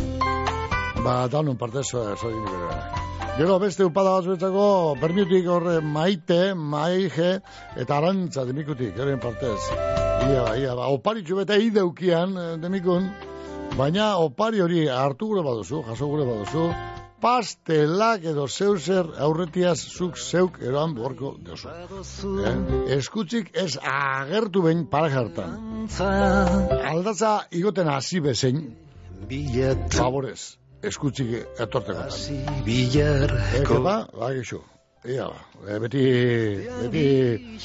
ba, danon parte zo, zo egin berenak. Gero beste upada batzuetako, bermiutik horre maite, maige, eta arantza demikutik, euren partez. Ia, ia, ba, oparitxu bete ideukian, eh, demikun, baina opari hori hartu gure baduzu, jaso gure baduzu, pastelak edo zeu zer aurretiaz zuk zeuk eroan borko deosu. Eh? Eskutzik ez agertu behin pareja hartan. Aldatza igoten hasi bezein, favorez, eskutzik etorteko. Bilar Eke ba, ba, gexo. Ia ba, e, beti, beti,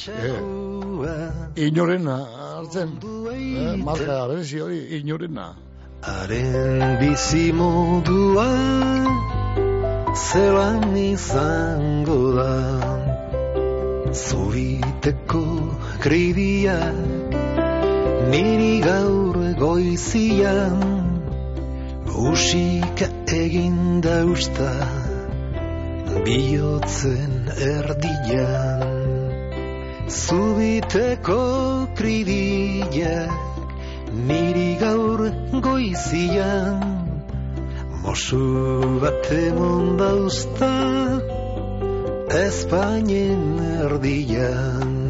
e, inorena hartzen, eh, marka berezi hori, inorena. Haren bizimodua zelan izango da Zubiteko kribiak niri gaur goizian Musika egin dausta bihotzen erdian. Zubiteko kribiak niri gaur goizian. Mosu bat emon dauzta Espainen erdian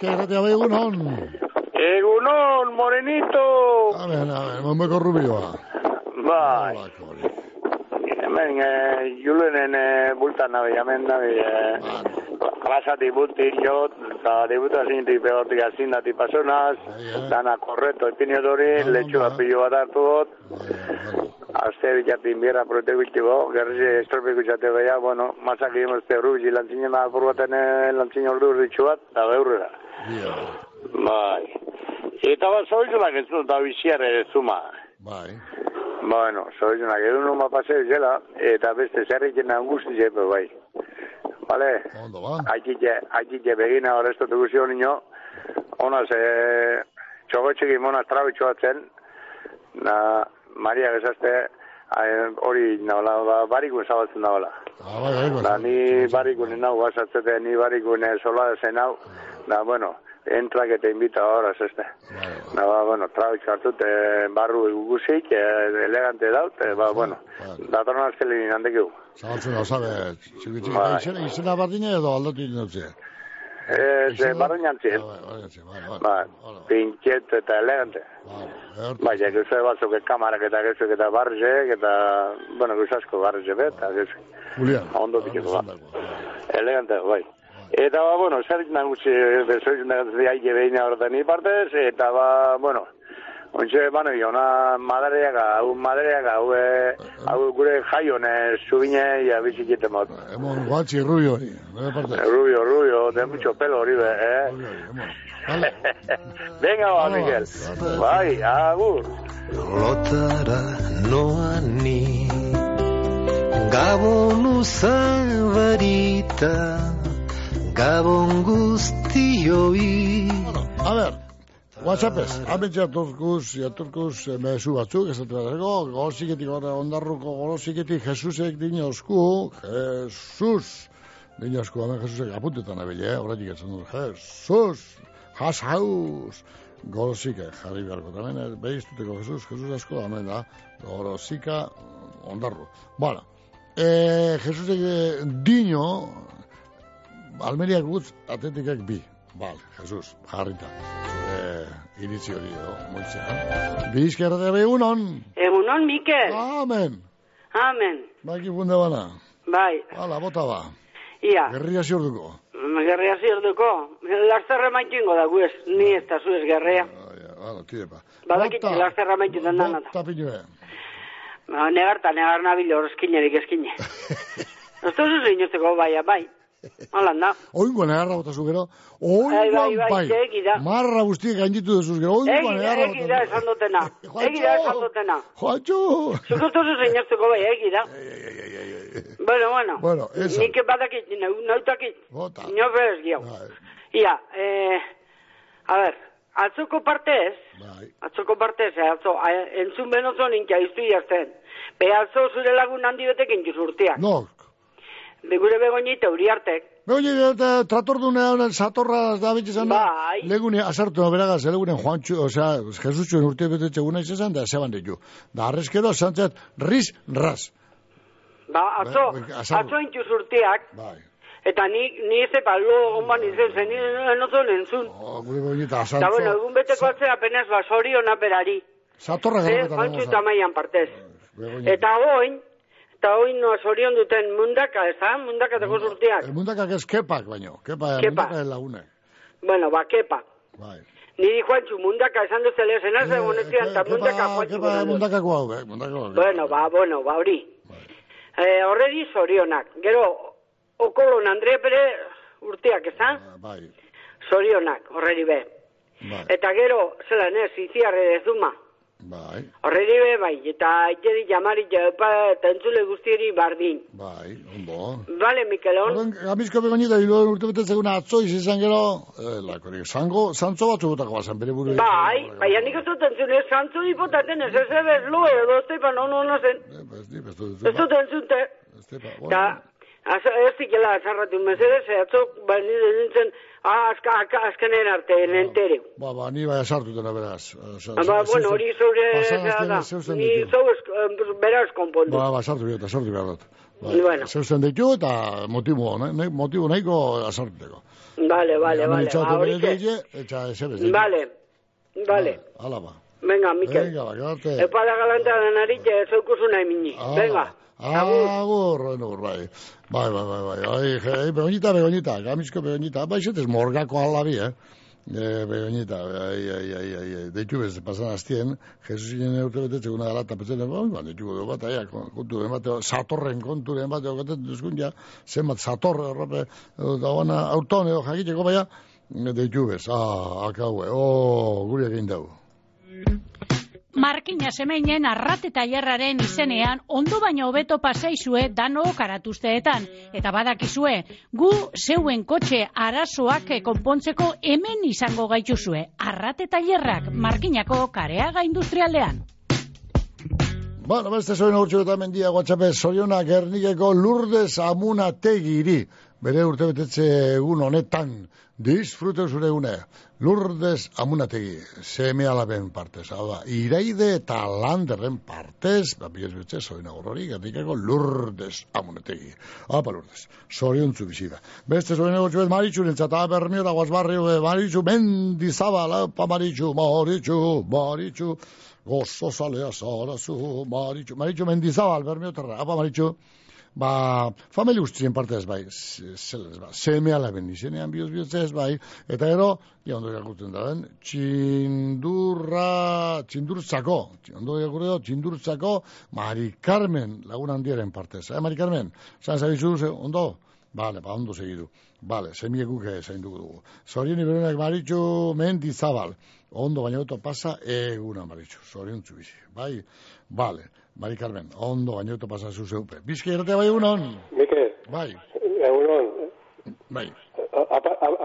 Bizka erratea bai egunon. Egunon, morenito. Amen, amen, monbeko rubioa. Bai. Hemen, eh, julenen eh, bultan nabi, hemen nabi, eh, klasati bulti jot, eta debuta zinti pegotik azindati pasonaz, dana korreto epiniodori, letxua pilo bat hartu dut, Aste bilatin bierra prote biltibo, gerri estrope kutsate beha, bueno, masak egin uste rubi, lantzinen da apurbaten lantzinen ordu urditxu bat, eta beurrera. Bai. Eta bat zoizunak ez dut, da biziare zuma. Bai. Bueno, zoizunak edun numa paseo zela, eta beste zerriken angusti zepe bai. Vale? Ondo ba. Aikite, aikite begina horresto teguzio niño, ona ze txogotxeki mona trabitxoatzen, na Maria gezazte, hori nagola, ba, barikun zabaltzen dagoela. Ah, bai, bai, bai. Ni barikun nau, guazatzete, ni barikun sola zen hau, da, bueno, entrak eta invita ahora, zeste. Da, ba, bueno, trabitxo hartut, eh, barru guzik, eh, elegante daut, eh, ba, bueno, datorren azkelin handekigu. Zabaltzen da, sabe, txiki txiki, Bai. izena, izena bardina edo aldatu inotzea. Ez, eh, barren jantzien. Ba, pintxet eta elegante. Bai, ja, gauza batzuk kamarak eta gauzak eta barrizek, eta, bueno, gauza asko barrizek bet, eta gauzak. Julian. Ondo dikiko, ba. Elegante, bai. Eta, ba, bueno, zer nagusi, bezoiz negatzen aile behin horretan ni partez, eta, ba, bueno, Ontxe, bueno, jona madareak, hau madareak, hau, eh, hau gure jaion, zubine, ja, bizikite mot. Emon, guatxi rubio hori, nire parte. Rubio, rubio, de mucho pelo hori, be, eh? Venga, ba, Miguel. Bai, agur. Lotara noa ni Gabon uzabarita Gabon guztioi A ber, WhatsAppez, hemen jaturkuz, jaturkuz eh, mezu batzuk, ez dut berrego, golosiketik, ondarruko golosiketik, Jesusek dinosku, Jesus, dinosku, hemen Jesusek apuntetan abile, eh? horretik etzen dut, Jesus, has haus, golosike, jarri beharko, tamen, eh, behiztuteko Jesus, Jesus asko, hemen da, golosika, ondarru. Bueno, eh, Jesusek eh, dino, Almeriak gutz, atletikak bi. Bal, Jesus, jarrita. Zure iritzi hori edo, moitzea. Eh? Bizkerra da egunon. Egunon, Mikel. Amen. Amen. Baki funde bana. Bai, Hala, bota ba. ia, Gerria ziorduko. gerria zirduko. Lasterra maitingo da, guez, ni ez da zuez gerrea. Hala, tire pa. Badakit, lasterra maitintzen da nata. Bota pinue. Ba, Negarta, negar nabil horrezkinerik eskine. Ez duzu zinuzteko baia, bai. Holan da. Oingo negarra bota zu gero. Bai, bai, Oingoan bai, bai. da. Marra guztiek gainditu dezuz gero. Oingoan da, negarra egi da esan dutena. Egi da esan dutena. Joatxo. Zuk ez duzu zinuzteko bai, egi da. Bueno, bueno. Bueno, esan. Nik badakit, nau- nautakit. Bota. Nio bez gio. Ia, eh, a ver, atzoko partez, Bai. atzoko partez, eh, atzo, entzun benozo ninkia iztu jazten. Be atzo zure lagun handi betekin juzurtiak. No, Be gure begoñita uriartek. Oye, eta tratordunean satorra da bitizan da. Bai. Legune asartu no beragaz, legunen Juancho, o sea, Jesusuen urte betetxe guna izan da zeban ditu. Da arrezkero santzat ris ras. Ba, atzo, Bai, azaldu. atzo intxu zurtiak. Bai. Eta ni, ni ez epa lo onban izen zen, ni enozo entzun. Oh, gure bonita Eta bueno, asartu. egun beteko atzea apenas ba, soriona berari. Satorra Ze, garrapeta Juantxu nago. tamaian partez. Begoña. Eta oin, eta oin no sorion duten mundaka, ez da? Mundakateko zurtiak. El mundakak ez kepak baino. Kepa, Kepa. mundaka ez lagune. Bueno, ba, kepa. Bai. Niri Juantxu mundaka esan duzele, zenaz Eh, egon ezian, eta mundaka Juantxu. Kepa mundakako hau, eh? Mundakako hau. Bueno, ba, bueno, ba, hori. Eh, horredi zorionak. Gero, okolon Andre pere urteak, ez da? Bai. Zorionak, horredi be. Bai. Eta gero, zelan ez, iziarre dezuma. Bai. Horredi be, bai, eta iteri jamari jaupa eta entzule guztieri bardin. Bai, ondo. Bale, Mikelon? Orduan, Gamizko begonita, hilo urte betetzen guna atzo izan gero, eh, lakorik, zango, zantzo batzu botako bazan, bere buru. Bai, bai, nik ez dut entzune, zantzu hipotaten ez ez ebez lo edo, ez tepa, no, no, no zen. Ez dut entzunte. Eta, az, ez dikela azarratu mesedez, atzo, bai, nire nintzen, ah, azka, azka, azkenen arte, nentere. Ba, ba, ni bai asartuten beraz. Ba, bueno, hori zure, da, ni zau ez, beraz konpondu. Ba, ba, behar, sartu behar dut. Ba, Bueno. Ditu eta motibo, ne, ne, motibo nahiko asartuteko. Vale, vale, vale, ba, hori bere que, deie, eta esebez. vale, vale. Hala ba. Venga, Mikel. Venga, ba, garte. Epada galanta denari, zeukuzu nahi mini. Venga. Agur, agur, bai. Bai, bai, bai, bai. Ai, je, begoñita, begoñita, gamizko begoñita. Bai, zetez morgako alabi, eh? E, begoñita, ai, ai, ai, ai, ai. Deitu bez, pasan hastien, Jesus inen eurte betetze guna gala, eta petzen, bai, bai, deitu godo bat, aia, kontu den bat, satorren kontu den bat, gotet duzkun ja, zenbat sator, errope, da wana, auton edo jakiteko baia, deitu bez, ah, akaue, oh, guri egin dugu. Markina semeinen arrate tailerraren izenean ondo baino hobeto paseizue dano karatuzteetan. Eta badakizue, gu zeuen kotxe arazoak konpontzeko hemen izango gaituzue. Arrate tailerrak markinako kareaga industrialdean. Bueno, beste zoin urtsu eta mendia guatxape, zorionak ernikeko lurdez amuna tegiri. Bere urte betetze egun honetan, disfrute zure egune. Lurdez amunategi, seme alaben partez. Hau da, iraide eta landerren partez, ba, biez betxe, zoin agurrori, gernikeko lurdez amunategi. Apa lurdez, zorion zu bizida. Beste zoin agurtsu bet maritxu nintzat, bermio da guazbarrio, maritxu mendizabala, pa maritxu, maritxu, maritxu, gozo zalea zarazu, maritxu, maritxu mendizabal, bermio terra, apa maritxu, ba, familia guztien partez bai, zeles, ba, seme alaben izenean bioz bioz ez bai, eta gero, ja ondo irakurtzen da den, txindurra, txindurtzako, ondo irakurtzen da, txindurtzako, Mari Carmen lagun handiaren partez, eh, Mari Carmen, zan zabizu, ze, ondo? Bale, ba, ondo segidu. Bale, semiekuk zainduko dugu. Zorion iberenak maritxu mendizabal. Ondo baina oto pasa eguna maritxu. Zorion bizi. Bai, bale. Mari Carmen, ondo baina oto pasa zu zeupe. Bizki erate bai egunon. Mike, Bai, egunon. bai.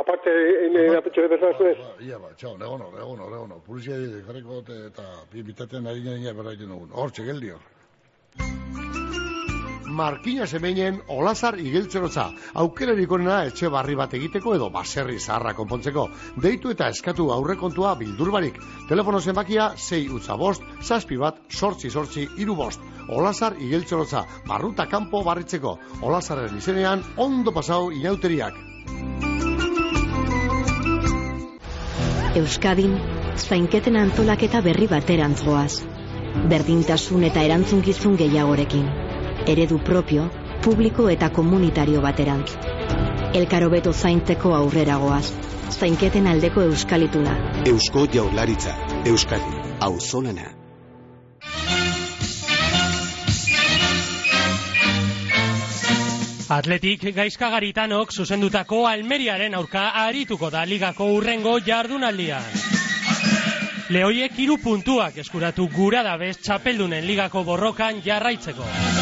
Aparte, ene apetxe bezala zuez. Ia ba, txau, negono, negono, negono. Polizia jarriko dute eta bitaten ari nire berra egiten dugun. Hortxe, geldi hor. Markina semeinen olazar igeltzerotza. Aukerarik onena etxe barri bat egiteko edo baserri zaharra konpontzeko. Deitu eta eskatu aurrekontua bildurbarik. Telefono zenbakia 6 utza bost, zazpi bat, sortzi sortzi, iru bost. Olazar igeltzerotza, barruta kanpo barritzeko. Olazarren izenean ondo pasau inauteriak. Euskadin, zainketen antolaketa berri baterantz goaz. Berdintasun eta erantzunkizun gehiagorekin. Eredu propio, publiko eta komunitario baterantz. Elkaro beto zaintzeko aurrera goaz. Zainketen aldeko euskalituna. Eusko Jaurlaritza, Euskadi, auzolana. Atletik gaizkagaritanok zuzendutako Almeriaren aurka arituko da ligako urrengo jardunaldian. Lehoiek hiru puntuak eskuratu gura dabez txapeldunen ligako borrokan jarraitzeko.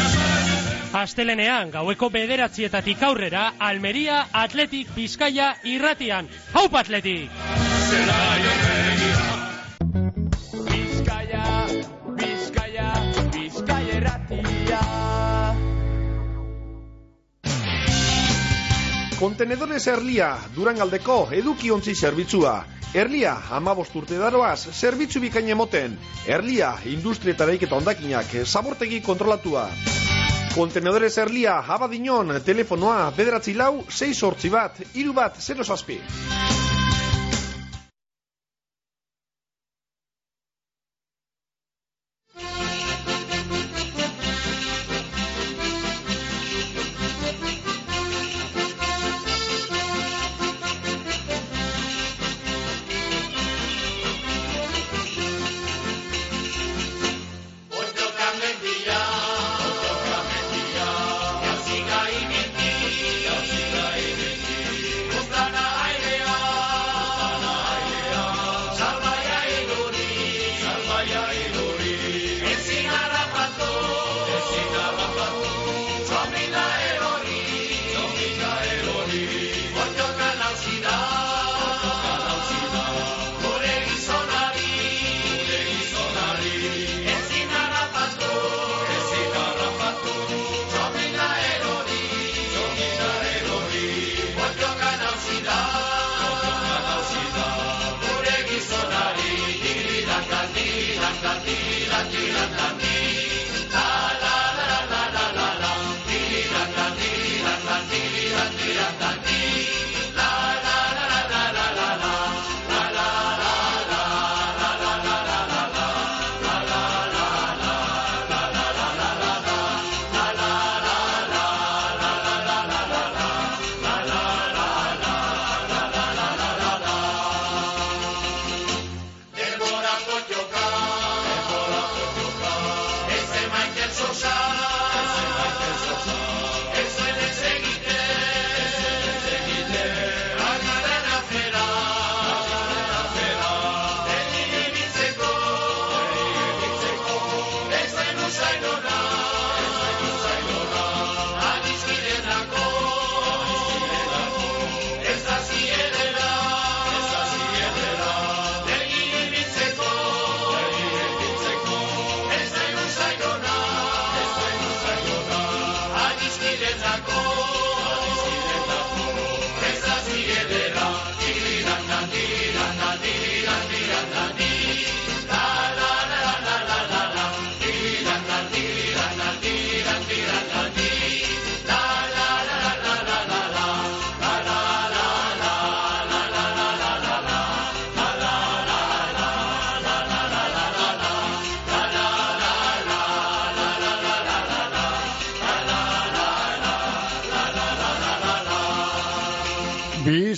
Astelenean, gaueko bederatzietatik aurrera, Almeria Atletik Bizkaia irratian. Haup Atletik! Bizkaia, Bizkaia, Bizkaia. Kontenedores Erlia, Durangaldeko eduki ontzi zerbitzua. Erlia, amabost urte daroaz, zerbitzu bikain emoten. Erlia, industria eta daiketa ondakinak, zabortegi kontrolatua. Kontenedores Erlia, abadinon, telefonoa, bederatzi lau, 6 sortzi bat, iru bat, 0 zazpi.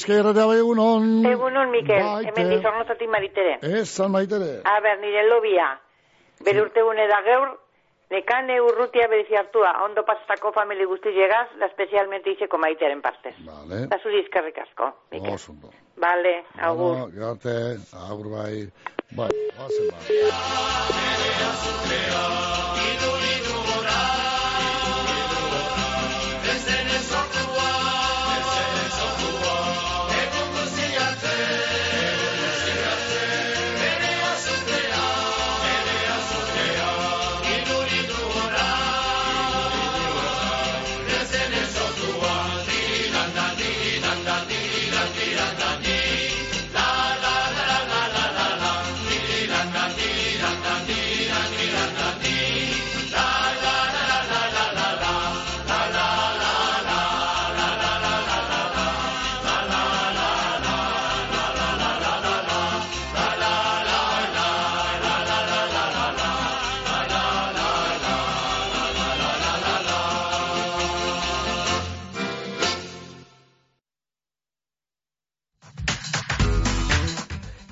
Bizkaia erratea bai egunon. Egunon, Mikel, Maite. hemen dizornozatik maritere. Ez, zan maitere. A ber, nire lobia. Bere urtegune da gaur, nekane urrutia berezi hartua, ondo pasatako famili guzti llegaz, la especialmente izeko maiteren partez. Vale. Da zuri izkerrik asko, Mikel. Oso ondo. Vale, agur. Bueno, Garte, agur bai. Bai, bazen bai.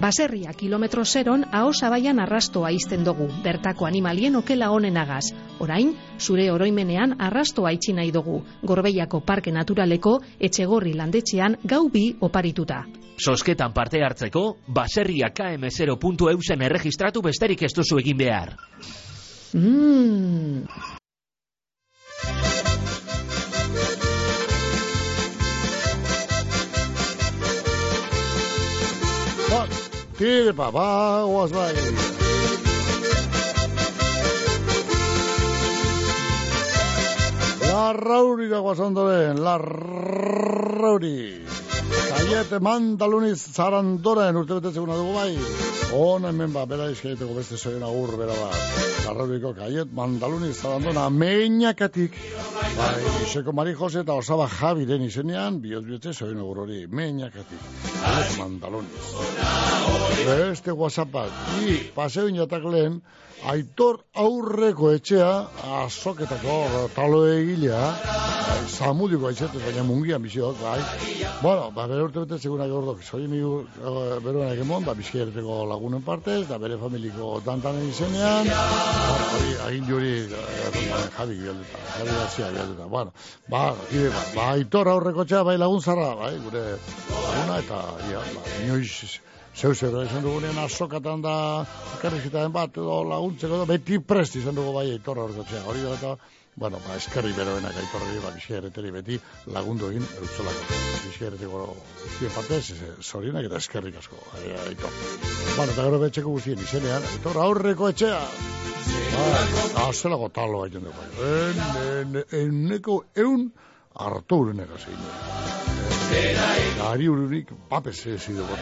Baserria kilometro zeron aho zabaian arrastoa izten dugu, bertako animalien okela honenagaz. Orain, zure oroimenean arrastoa itxi nahi dugu, Gorbeiako Parke Naturaleko etxegorri landetxean gau bi oparituta. Sosketan parte hartzeko, baserria km0.eusen erregistratu besterik ez duzu egin behar. Mmm... tire pa, ba, guaz bai. Larrauri da guazondoren, Kaiete mandaluniz zarandoren urte bete seguna dugu bai. Hona hemen ba, bera izkaiteko beste zoen agur, bera ba. Larrauriko kaiet mandaluniz zarandona meinakatik. Bai, iseko Mari Jose eta osaba Javiren izenean, bihot bihotze zoen agur hori, meinakatik. Kaiet mandaluniz. Beste whatsappak. I, paseo inatak lehen, aitor aurreko etxea, azoketako talo egilea, zamudiko aizetez, baina mungian biziok, bai. Bueno, ba, bere urte bete seguna gordok, zoi migu uh, beruan egemon, ba, bizkiereteko lagunen partez, da bere familiko dantanen izenean, hori, agin juri, uh, jabi bialduta, jabi gazia bialduta, bueno, ba, ide, ba, aitor aurreko etxea, bai lagun zarra, bai, gure laguna, eta, ia, ba, inoiz, zeu zer, esan dugunean azokatan da karrizketaren bat, edo laguntzeko, edo beti prest izan dugu bai aitor aurreko etxea, hori da, eta, Bueno, ba, eskerri beroenak aitorri, ba, biziereteri beti lagundu egin eutzelako. Biziereteko guztien partez, zorionak eta eskerrik asko, ai- aitor. Bueno, eta gero betxeko guztien izenean, aitor aurreko etxea. Ba, azelako talo egin dugu. En, en, eneko eun hartu urunek Gari urunik papez ez dugu.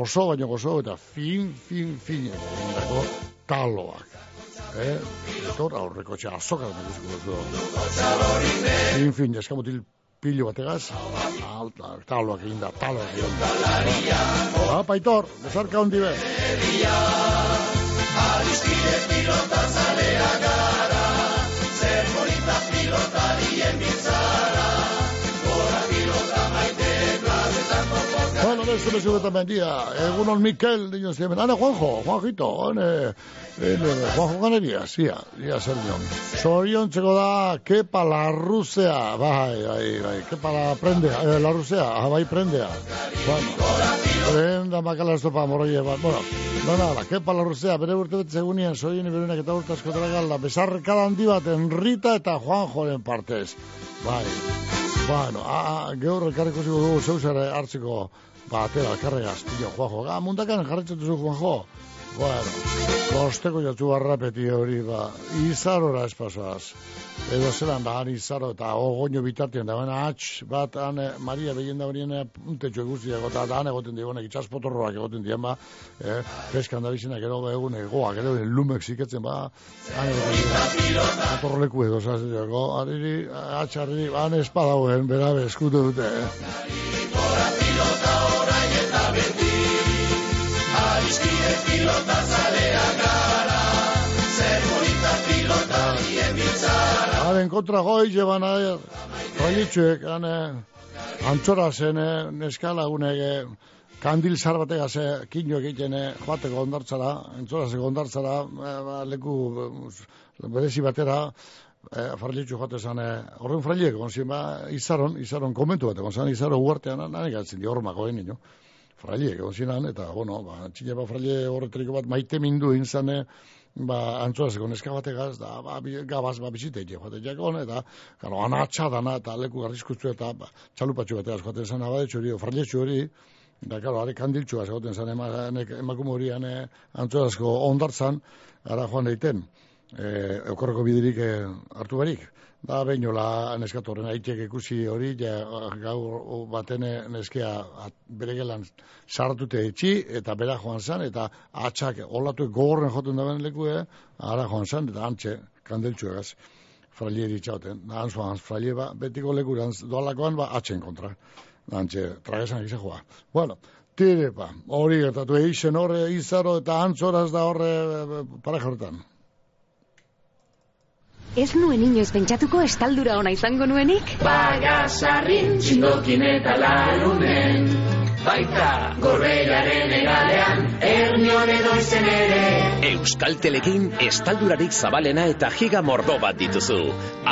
Oso baino gozo eta fin, fin, fin egindako taloak. Eh, aitor aurreko etxea azoka da duzu. Fin, fin, eskamutil pilo bategaz, alta, taloak egin da, taloak egin da. Ba, paitor, bezarka hondi be. Adiskide pilota zalea poka. Bueno, beste bezu eta mendia, egunon Mikel, diño ziemen, ane Juanjo, Juanjito, ane, ane, Juanjo Ganeria, zia, zia zer dion. Zorion txeko da, kepa la rusea, bai, bai, bai, kepa la prendea, eh, la rusea, ah, bai prendea. Bueno, prenda makala estopa moroie bat, bueno, no nada, kepa la rusea, bere urte bet segunean, zorien iberunak eta urte asko tragalda, besarrekada handi bat, Enrita eta Juanjoren partez. Bai, Bueno, a, gaur elkarriko zigo dugu zeusare hartzeko batera, karregaz, tio, Juanjo. Ah, mundakan jarretzen duzu, Juanjo. Bueno, kosteko jatzu barrapeti hori, ba, izarora espasoaz. Edo zelan, ba, izaro eta ogoño bitartien da, baina atx, bat, ane, Maria begien da horien puntetxo eguztiak, eta da, egoten digonek, itxaspotorroak egoten dien, ba, eh, peskan da bizinak, gero ba, egun egoak, gero lumek ziketzen, ba, han egoten dien, atorleku edo, zazitako, hariri, atxarri, han espadauen, berabe, eskutu dute, eh. Adiskide pilota zalea gara, zer polita pilotarien biltzara. Haren kontra goi, jeban, railitxuek, ane, antzora zen, eh, neska lagunek, eh, kandil zar ze, kino egiten, eh, joateko ondartzara, antzora zeko ondartzara, eh, ba, leku eh, berezi batera, eh, farlitxu joate zan, eh, horren fraileek, onzien, ba, izaron, izaron komentu bat, onzien, izaro uartean, nahi gatzen di hormako egin, nio. Fraileek, onzien, eta, bueno, ba, txile ba, fraile horretariko bat, maite mindu inzane, ba, antzuazeko neska bategaz, da, ba, gabaz, ba, bizite, joate jakon, eta, gano, anatxa dana, eta leku garrizkutzu, eta, ba, txalupatxu bategaz, joaten zan, abadetxu hori, frailetxu hori, da, karo, are kandiltxua, zegoten zan, emakume hori, ane, antzuazko ondartzan, ara joan deiten, e, okorreko bidirik e, hartu barik. Da, behinola neskatu horren aitek ikusi hori, ja, gaur batene neskea at, bere gelan sartute etxi, eta bera joan zan, eta atxak olatu gogorren joten da lekue, ara joan zan, eta antxe, kandeltxuegaz, fraileri txauten. Da, antz joan, fraile ba, betiko lekuran, doalakoan, ba, atxen kontra. Antxe, tragesan gisa joa. Bueno, tire, pa, hori gertatu eixen horre izaro, eta antzoraz da horre e, pareja horretan. Ez nuen inoiz pentsatuko estaldura ona izango nuenik? Bagasarrin, txindokin eta larunen, baita gorbeiaren egalean, ernion edo izen ere. Euskaltelekin estaldurarik zabalena eta giga mordo bat dituzu.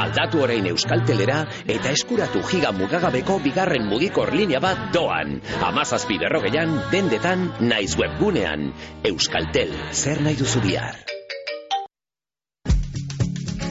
Aldatu orain Euskaltelera eta eskuratu giga mugagabeko bigarren mugikor linea bat doan. Amazazpi berrogeian, dendetan, naiz webgunean. Euskaltel, zer nahi duzu bihar?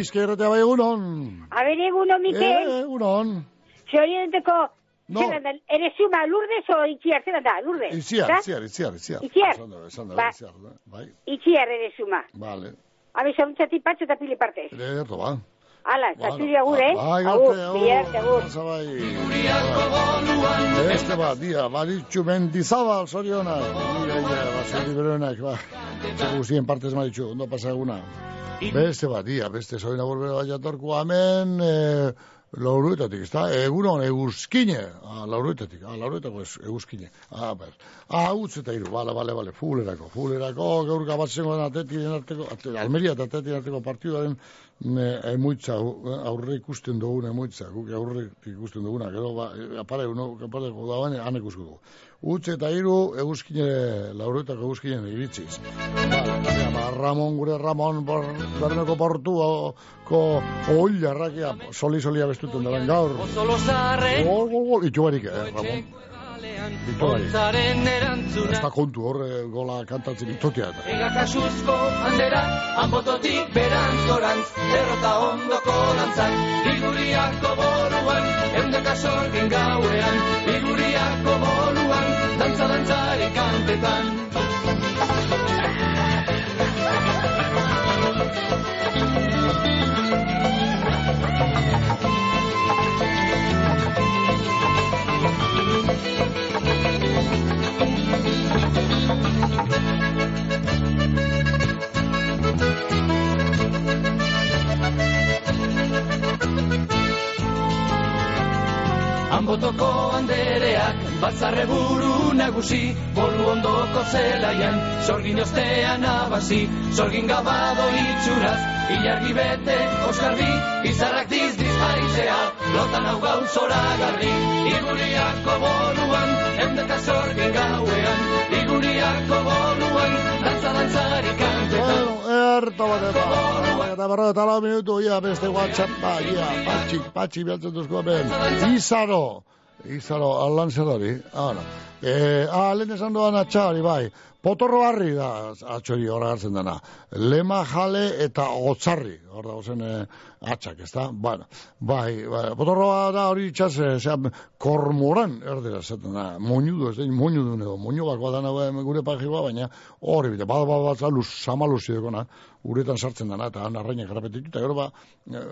Bizkerretea bai egunon. A ver, eguno, Mikel. Eh, egunon. Zorienteko, No. zelan da, ere zuma lurdez o itxiar, zelan da, lurdez? Itziar, itziar, itziar, itziar. Itziar? Esan da, esan da, Ba. itziar, bai. Itxiar ere zuma. Vale. Ver, zauntzati patxo eta pili partez. Ederto, ba. Hala, eta Bueno, zuri agur, eh? Bai, Agur, garte, agur. bihar, agur. Pasa bai. Beste bat, dia, baritxu mendizabal, zorionak. Ia, ia, basuri beroenak, ba. Zer guztien partez maritxu, ondo pasa eguna. Beste bat, dia, beste zorina burbera bat jatorku, amen, eh, lauruetatik, ezta? Egunon, eguzkine. Ah, lauruetatik, ah, lauruetako ez, eguzkine. Ah, ber. Ah, utz eta iru, bale, bale, bale, fulerako, fulerako, gaur gabatzen den atetien arteko, ate- Almeria eta atetien arteko partidaren ne, emuitza, aurre ikusten dugun emuitza, guk aurre ikusten duguna, gero, ba, eh, apare, uno, apare, dagoen, han ikusko dugu. Utz eta iru, eguzkine, lauruetako eguzkinen iritziz. Ba, ba, Ramon, gure Ramon, bor, berneko portu, o, ko, oila, rakia, soli-solia bestuten daren gaur. Zarre Gol, gol, gol, itxu barik, eh, Ramon. Ontzaren erantzuna Ez da kontu horre gola kantatzen itotea eta. Ega kasuzko handera Anbototik berantzorantz Derrota ondoko dantzan Iguriako boruan Eundeka sorgin gauean Iguriako Dantzari kantetan Anbotoko andereak batzarre buru nagusi Bolu ondoko zelaian Sorgin ostean abasi Sorgin gabado itxuraz Ilargi bete oskarbi Izarrak diz diz haizea Lotan hau gau zoragarri Iguriako boluan Eundeka sorgin gauean Iguriako boluan Erto bat eta, eta berro eta lau minutu, ia beste WhatsApp, ba, ia, patxi, patxi bialtzen duzko ben, Izaro, Izaro, alan zer hori, ah, no. Eh, ah, lehen esan doan atxa hori, bai, potorro harri da, atxori horra hartzen dena, lema jale eta gotzarri, hor da, ozen, eh, atxak, ez da, bueno, bai, bai, potorroa da hori itxaz, eh, zean, kormoran, erdera, zaten da, moñudu, ez da, moñudu edo, moñu bako da nago gure pagioa, baina hori bide, bada, bada, bada, luz, samaluzi dekona, uretan sartzen dana, eta han arrainak garapetitu, eta gero ba, eh,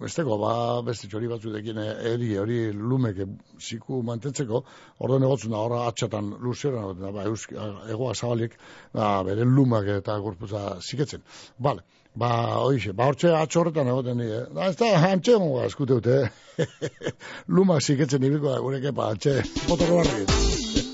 besteko, ba, beste txori batzu dekin eri, hori lumeke ziku mantentzeko, orduan egotzen da, horra atxatan luzera, da, ba, eusk, egoa zabalik, ba, bere lumak eta gorputza ziketzen. Bale, ba, oixe, ba, hortxe atxorretan egoten ni, eh? Da, ez da, antxe gongo askute dute, eh? lumak ziketzen ibilko da, gureke, ba, antxe, potoko barri.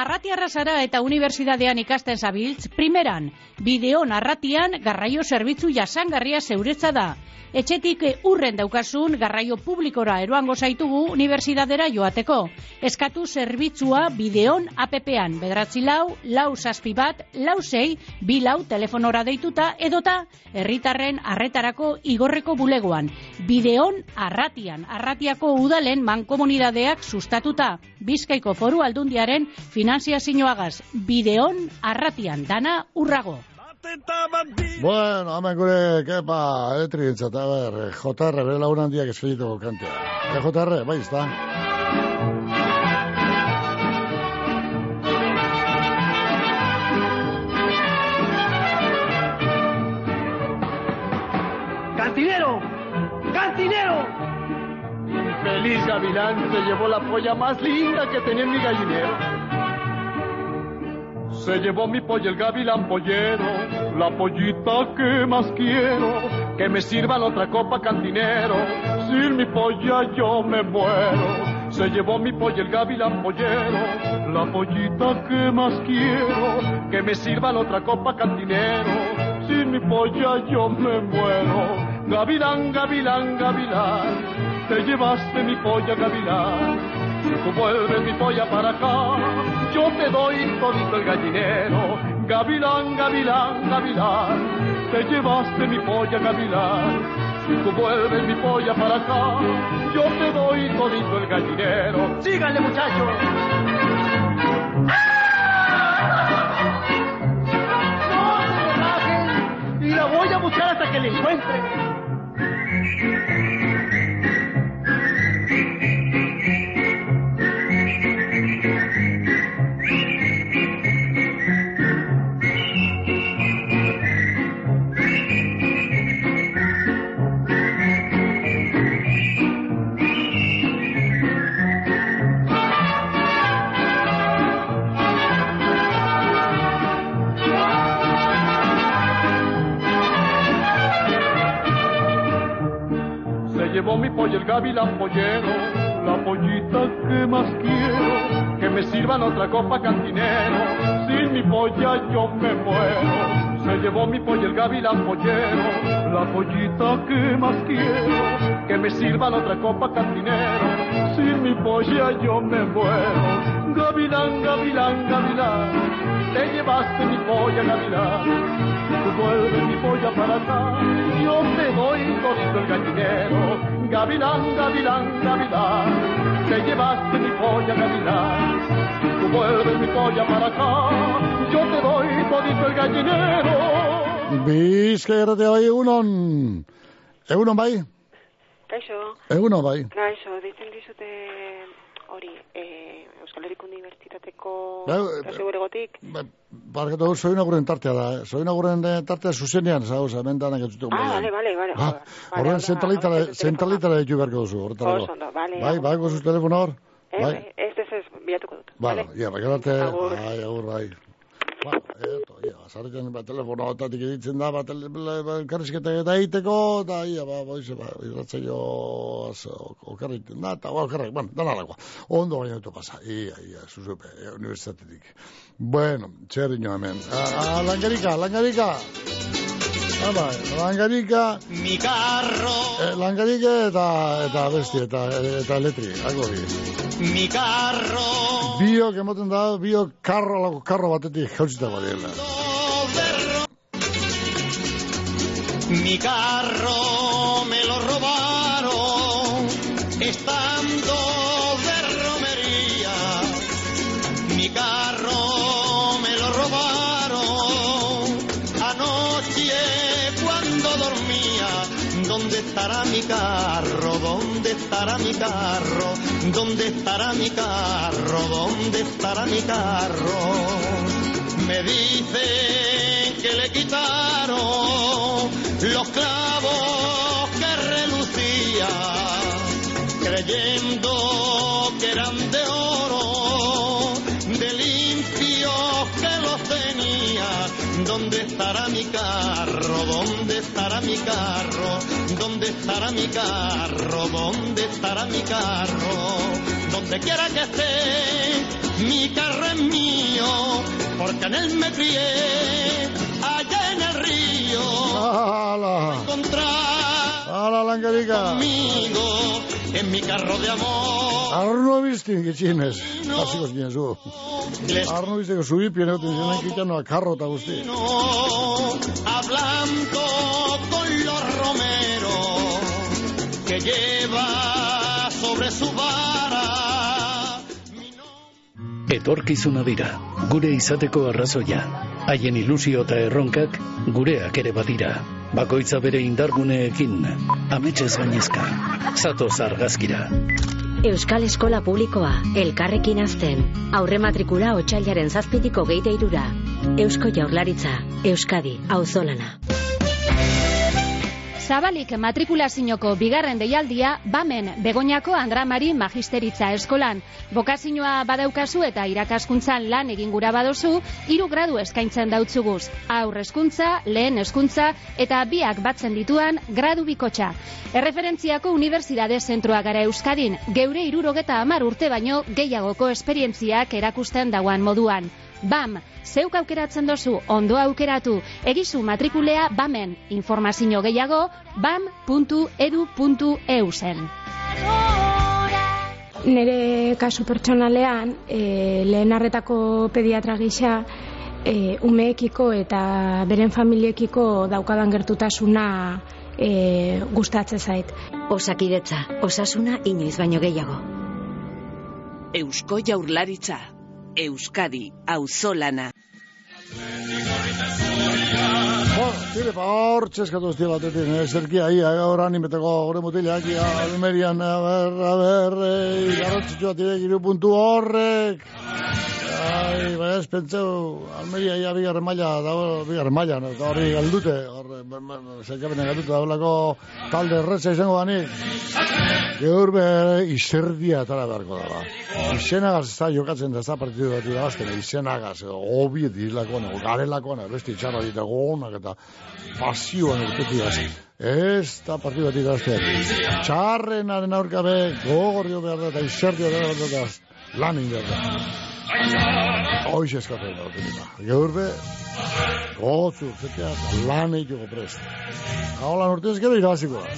Arratiarra zara eta unibertsitatean ikasten zabiltz, primeran, bideon arratian garraio zerbitzu jasangarria zeuretza da. Etxetik urren daukasun garraio publikora eroango zaitugu unibertsitatera joateko. Eskatu zerbitzua bideon APP-an, bedratzi lau, lau zazpi bat, lau zei, bi lau telefonora deituta edota herritarren arretarako igorreko bulegoan. Bideon arratian, arratiako udalen mankomunidadeak sustatuta. Bizkaiko foru aldundiaren Nancy Asinoagas, bideón arratian, dana urrago. Bueno, amen gure, kepa, etrintza, eta ber, JR, bere launan diak eskelituko kantea. Eh, JR, bai, izta? ¡Cantinero! ¡Cantinero! Feliz gavilán se llevó la polla más linda que tenía en mi gallinero. Se llevó mi polla el gavilán pollero, la pollita que más quiero, que me sirvan otra copa cantinero, sin mi polla yo me muero. Se llevó mi polla el gavilán pollero, la pollita que más quiero, que me sirvan otra copa cantinero, sin mi polla yo me muero. Gavilán, gavilán, gavilán, te llevaste mi polla gavilán. Si tú vuelves mi polla para acá, yo te doy todito el gallinero. Gavilán, gavilán, gavilán, te llevaste mi polla gavilán. Si tú vuelves mi polla para acá, yo te doy todito el gallinero. Síganle muchachos. Y la voy a buscar hasta que le encuentre. Pollo el gavilán pollero, la pollita que más quiero, que me sirvan otra copa cantinero, sin mi polla yo me muero. Se llevó mi pollo el gavilán pollero, la pollita que más quiero, que me sirvan otra copa cantinero, sin mi polla yo me muero. Gavilán, gavilán, gavilán, te llevaste mi polla gavilán. Tú vuelves mi polla para acá, yo te doy todito el gallinero. Gavilán, gavilán, gavilán, te llevaste mi polla gavilán. Tú vuelves mi polla para acá, yo te doy todito el gallinero. Bizka erratea bai egunon. Egunon bai? Kaixo. Egunon bai. Kaixo, deitzen dizute hori, eh, Euskal Herriko Unibertsitateko Bai, kasu goregotik. Barkatu, soy una guren tartea da. eh? Soy una guren tartea zuzenean, zauz, hemen danak ez dut. Ah, vale, vale, vale. Ah, Horren zentralitara, zentralitara ditu beharko duzu, horretarako. Oso vale. Bai, bai, gozu telefono hor? Eh, Bai, ez, ez, ez, bilatuko dut. Bueno, ja, bai, arte, Agur. bai, agur, bai. Bueno, eto, ja, azarretan, ba, telefono otatik editzen da, ba, tele, ba, ba, elkarrizketak eta egiteko, da, ia, ba, boize, ba, irratzaio, az, okarriten da, eta, ba, okarrak, bueno, danalakoa. Ondo baina dut pasa, ia, ia, zuzupe, e, universitatetik. Bueno, txerri nio hemen. A, a, langarika, langarika! Bai, langarika... Mi carro, Eh, langarika eta, eta besti, eta, eta letri, ako bi. mi carro, Biok emoten da, biok karro alako karro batetik jautzitako dira. mi carro carro? ¿Dónde estará mi carro? ¿Dónde estará mi carro? ¿Dónde estará mi carro? Me dicen que le quitaron los clavos que relucía, creyendo que eran de oro, de limpios que los tenía. ¿Dónde estará mi carro? ¿Dónde estará mi carro? ¿Dónde estará mi carro? ¿Dónde estará mi carro? Donde quiera que esté, mi carro es mío, porque en él me crié, allá en el río. ¡Hala! ¡Hala, langarika! conmigo en mi carro de amor. Arno biztin gitxinez, hasiko zinen zu. Arno bizteko zubipi egoten zinen kitanoa karro eta guzti. hablando con los romeros que lleva sobre su vara. Etorkizuna dira, gure izateko arrazoia. Haien ilusio eta erronkak gureak ere badira. Bakoitza bere indarguneekin, ametxez gainezka. Zatoz argazkira. Euskal Eskola Publikoa, elkarrekin azten. Aurre matrikula otxailaren zazpitiko geite irura. Eusko Jaurlaritza, Euskadi, auzolana. Zabalik matrikulazinoko bigarren deialdia, bamen Begoñako Andramari Magisteritza Eskolan. Bokazinoa badaukazu eta irakaskuntzan lan egin gura badozu, hiru gradu eskaintzen dautzuguz. Aur eskuntza, lehen eskuntza eta biak batzen dituan gradu bikotxa. Erreferentziako Unibertsitate Zentroa gara Euskadin, geure irurogeta amar urte baino gehiagoko esperientziak erakusten dauan moduan. BAM, zeuk aukeratzen dozu, ondo aukeratu, egizu matrikulea BAMen, informazio gehiago, bam.edu.eu zen. Nere kasu pertsonalean, e, lehen arretako pediatra gisa, e, umeekiko eta beren familiekiko daukadan gertutasuna e, gustatzen zait. Osakidetza, osasuna inoiz baino gehiago. Eusko jaurlaritza, Euskadi, auzolana. Tire pa hor, txeskatu ez batetik, eh, ia, gaur animeteko gure mutilak, ia, almerian, a ber, a ber, eh, garrantzitsua tire giru puntu horrek. Ai, bai, ez pentseu, Almeria ia bigarren maila, dago bigarren maila, no? hori galdute, hori, zekabene galdute, dagoelako talde erretza izango danik. Geur be, izerdia atara beharko dara. Izenagaz ez da jokatzen da ez da partidu bat irabazten, izenagaz, edo hobi dirilako, edo garelako, edo besti txarra dita gonak eta pasioan urtetik az. Ez da partidu bat irabazten. Txarrenaren aurkabe, gogorrio behar da, eta izerdia behar da, lan indar da. Hoiz eskatzen da, dut Gaur be, gotzu, zetea, lan egiteko prest. Hau lan urtez gero irabaziko da.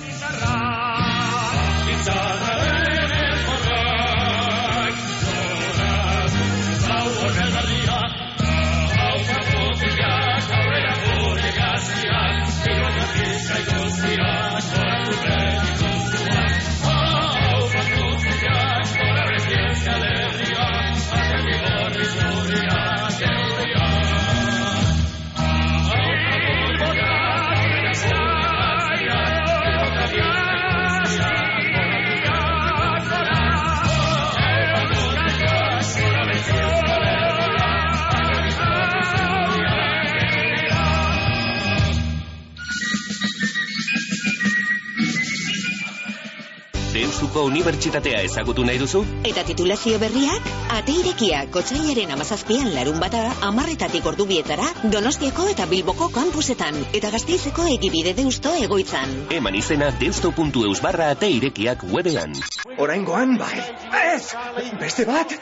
Deustuko Unibertsitatea ezagutu nahi duzu? Eta titulazio berriak? Ate irekia, kotxailaren amazazpian larun bata, amarretatik ordu bietara, Donostiako eta Bilboko kampusetan, eta gazteizeko egibide deusto egoitzan. Eman izena deusto.eus barra ate irekiak webean. Oraingoan bai. Ez! Beste bat!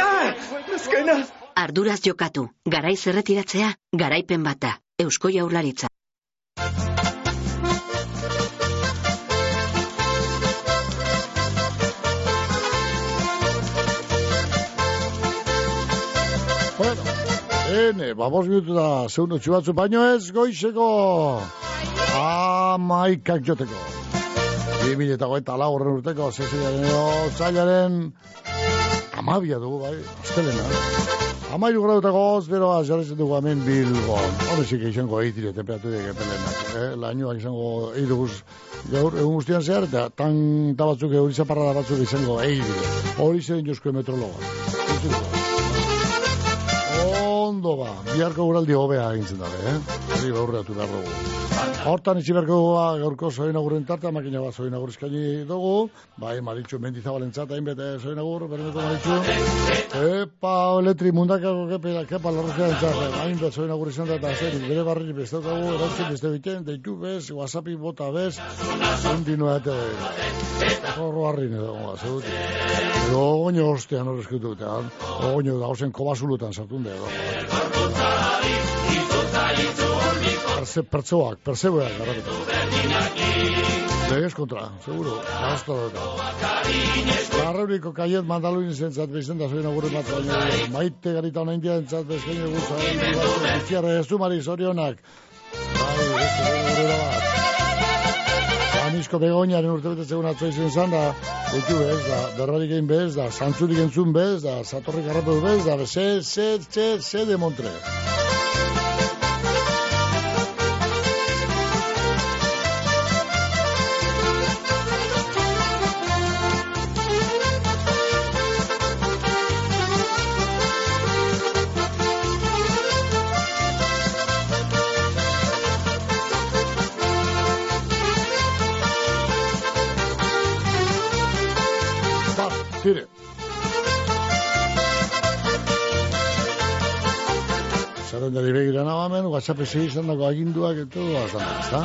Na! Ezkena! Arduraz jokatu, garaiz erretiratzea, garaipen bata, Eusko Jaurlaritza. Ene, babos minutu da, zeun utxu batzu, baino ez goizeko amaikak joteko. Bi mila eta goeta horren urteko, zezilaren edo, zailaren amabia dugu, bai, astelena. Amairu grautako goz, beroa, jarretzen dugu hemen bilbo. Horrezik izango eitire, temperaturik epelenak. Eh? Lainoak izango eiduguz gaur, egun guztian zehar, eta tan tabatzuk euri zaparra batzuk izango eitire. Hori zen josko metrologa. Ondo ba, biharko guraldi hobea egintzen dabe, eh? Hori baurreatu behar dugu. Hortan itxi beharko dugu gaurko zoin aguren tarta, makina bat zoin agur eskaini dugu. Bai, maritxu, mendizabalen zata, hainbete zoin agur, bermetu maritxu. Epa, letri mundakako kepa, kepa lorrozean txarra. Hainbet zoin agur izan da, eta zer, bere barri bestatugu, erantzun beste biten, deitu bez, whatsappi bota bez, ondinoa eta horro harrin edo, zeuti. Edo ogoño ostean horrezkutu, eta ogoño da, ozen kobasulutan sartun da, Perse, pertsoak, perseboak, garratuko. Legez kontra, seguro, gazta dut. Garrauriko kaiet mandaluin zentzat behizen da zoin agurren bat. Maite garita hona india entzat bezkein egutza. Itziarra ez du mari zorionak. Bai, beste, gure Amisko begoñaren urte bete zegoen atzoi zen zan da, ditu bez, da, berrarik egin bez, da, zantzurik entzun bez, da, zatorrik garratu bez, da, se, se, se, se de Montre. Nabamen, WhatsApp izan dago aginduak, eta du, ezta?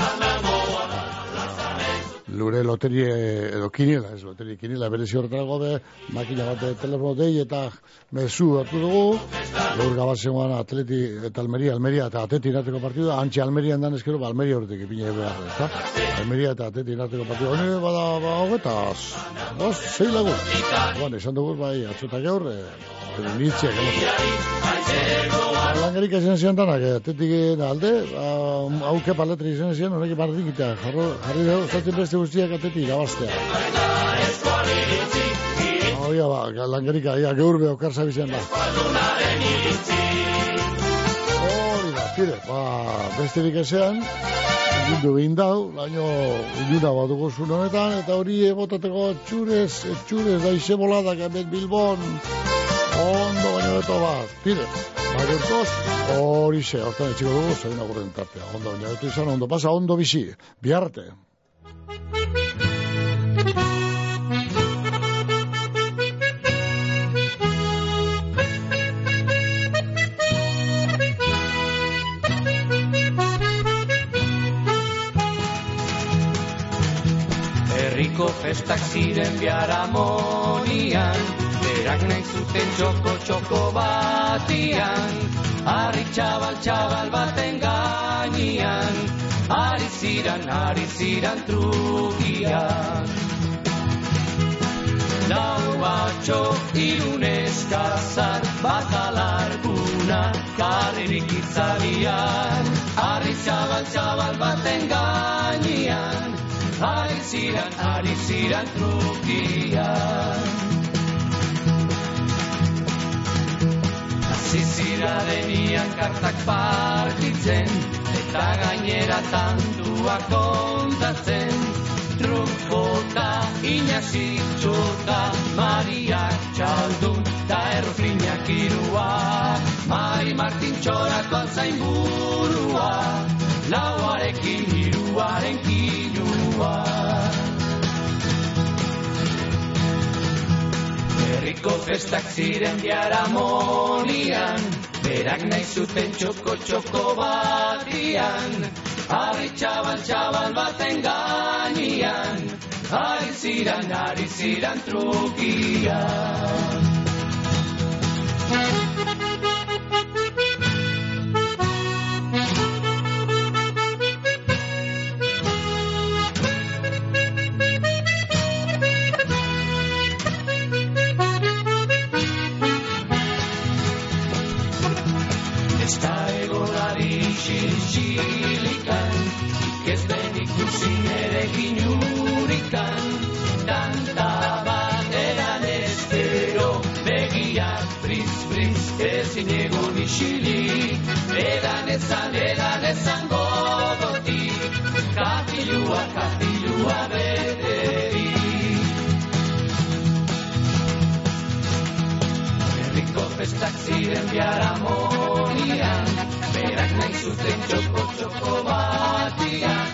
lure loterie edo kinila, ez loterie kinila, berezi horretara gobe, makina bat telefono dei eta mesu hartu dugu, gaur gabazioan atleti eta almeria, almeria eta ateti inateko partidu, antxe almerian dan eskero, ba, almeria horretik ipine behar, ez da? Almeria eta ateti inateko partidu, honi bada, ba, hogeta, boz, zei lagu. Bueno, esan dugu, bai, atxota gaur, e, nitzia, Langerik esan zian danak, atetik alde, hauke paletri esan zian, honek barrik eta jarri, dugu, zaten beste guztiak atetik irabaztea. Oia ba, langerik, aia, geur beho karsa bizien da. Hori da, tire, ba, besterik ezean, Gindu behin dau, laino iluna bat dugu honetan, eta hori ebotateko txurez, txurez, da ize boladak, hemen Bilbon, ondo baino beto bat, tire. Bagertoz, hori xe, hortan etxiko dugu, zain agurren tartea. Ondo, baina izan, ondo pasa, ondo bizi, biarte. Herriko festak ziren biharamonian, berak nahi zuten txoko txoko batian. Arri txabal txabal baten gainian Ari ziran, ari ziran trukian Lau batxo irun eskazar bat alarguna Karririk itzalian. Arri txabal txabal baten gainian Ari ziran, ari ziran trukian Zizira denian kartak partitzen Eta gainera tandua kontatzen. Trukota, inazitxota Mariak txaldun da errufinak irua Mari Martin txorako alzain burua Lauarekin iruaren kinua Herriko festak ziren biharamonian Berak nahi zuten txoko txoko batian. Ari txabal txabal baten ganian Ari ziran, ari ziran trukian ezin egon isilik Edan ezan, edan ezan godoti Katilua, katilua bederi. Herriko festak ziren biaramonian Berak nahi zuten txoko txoko bat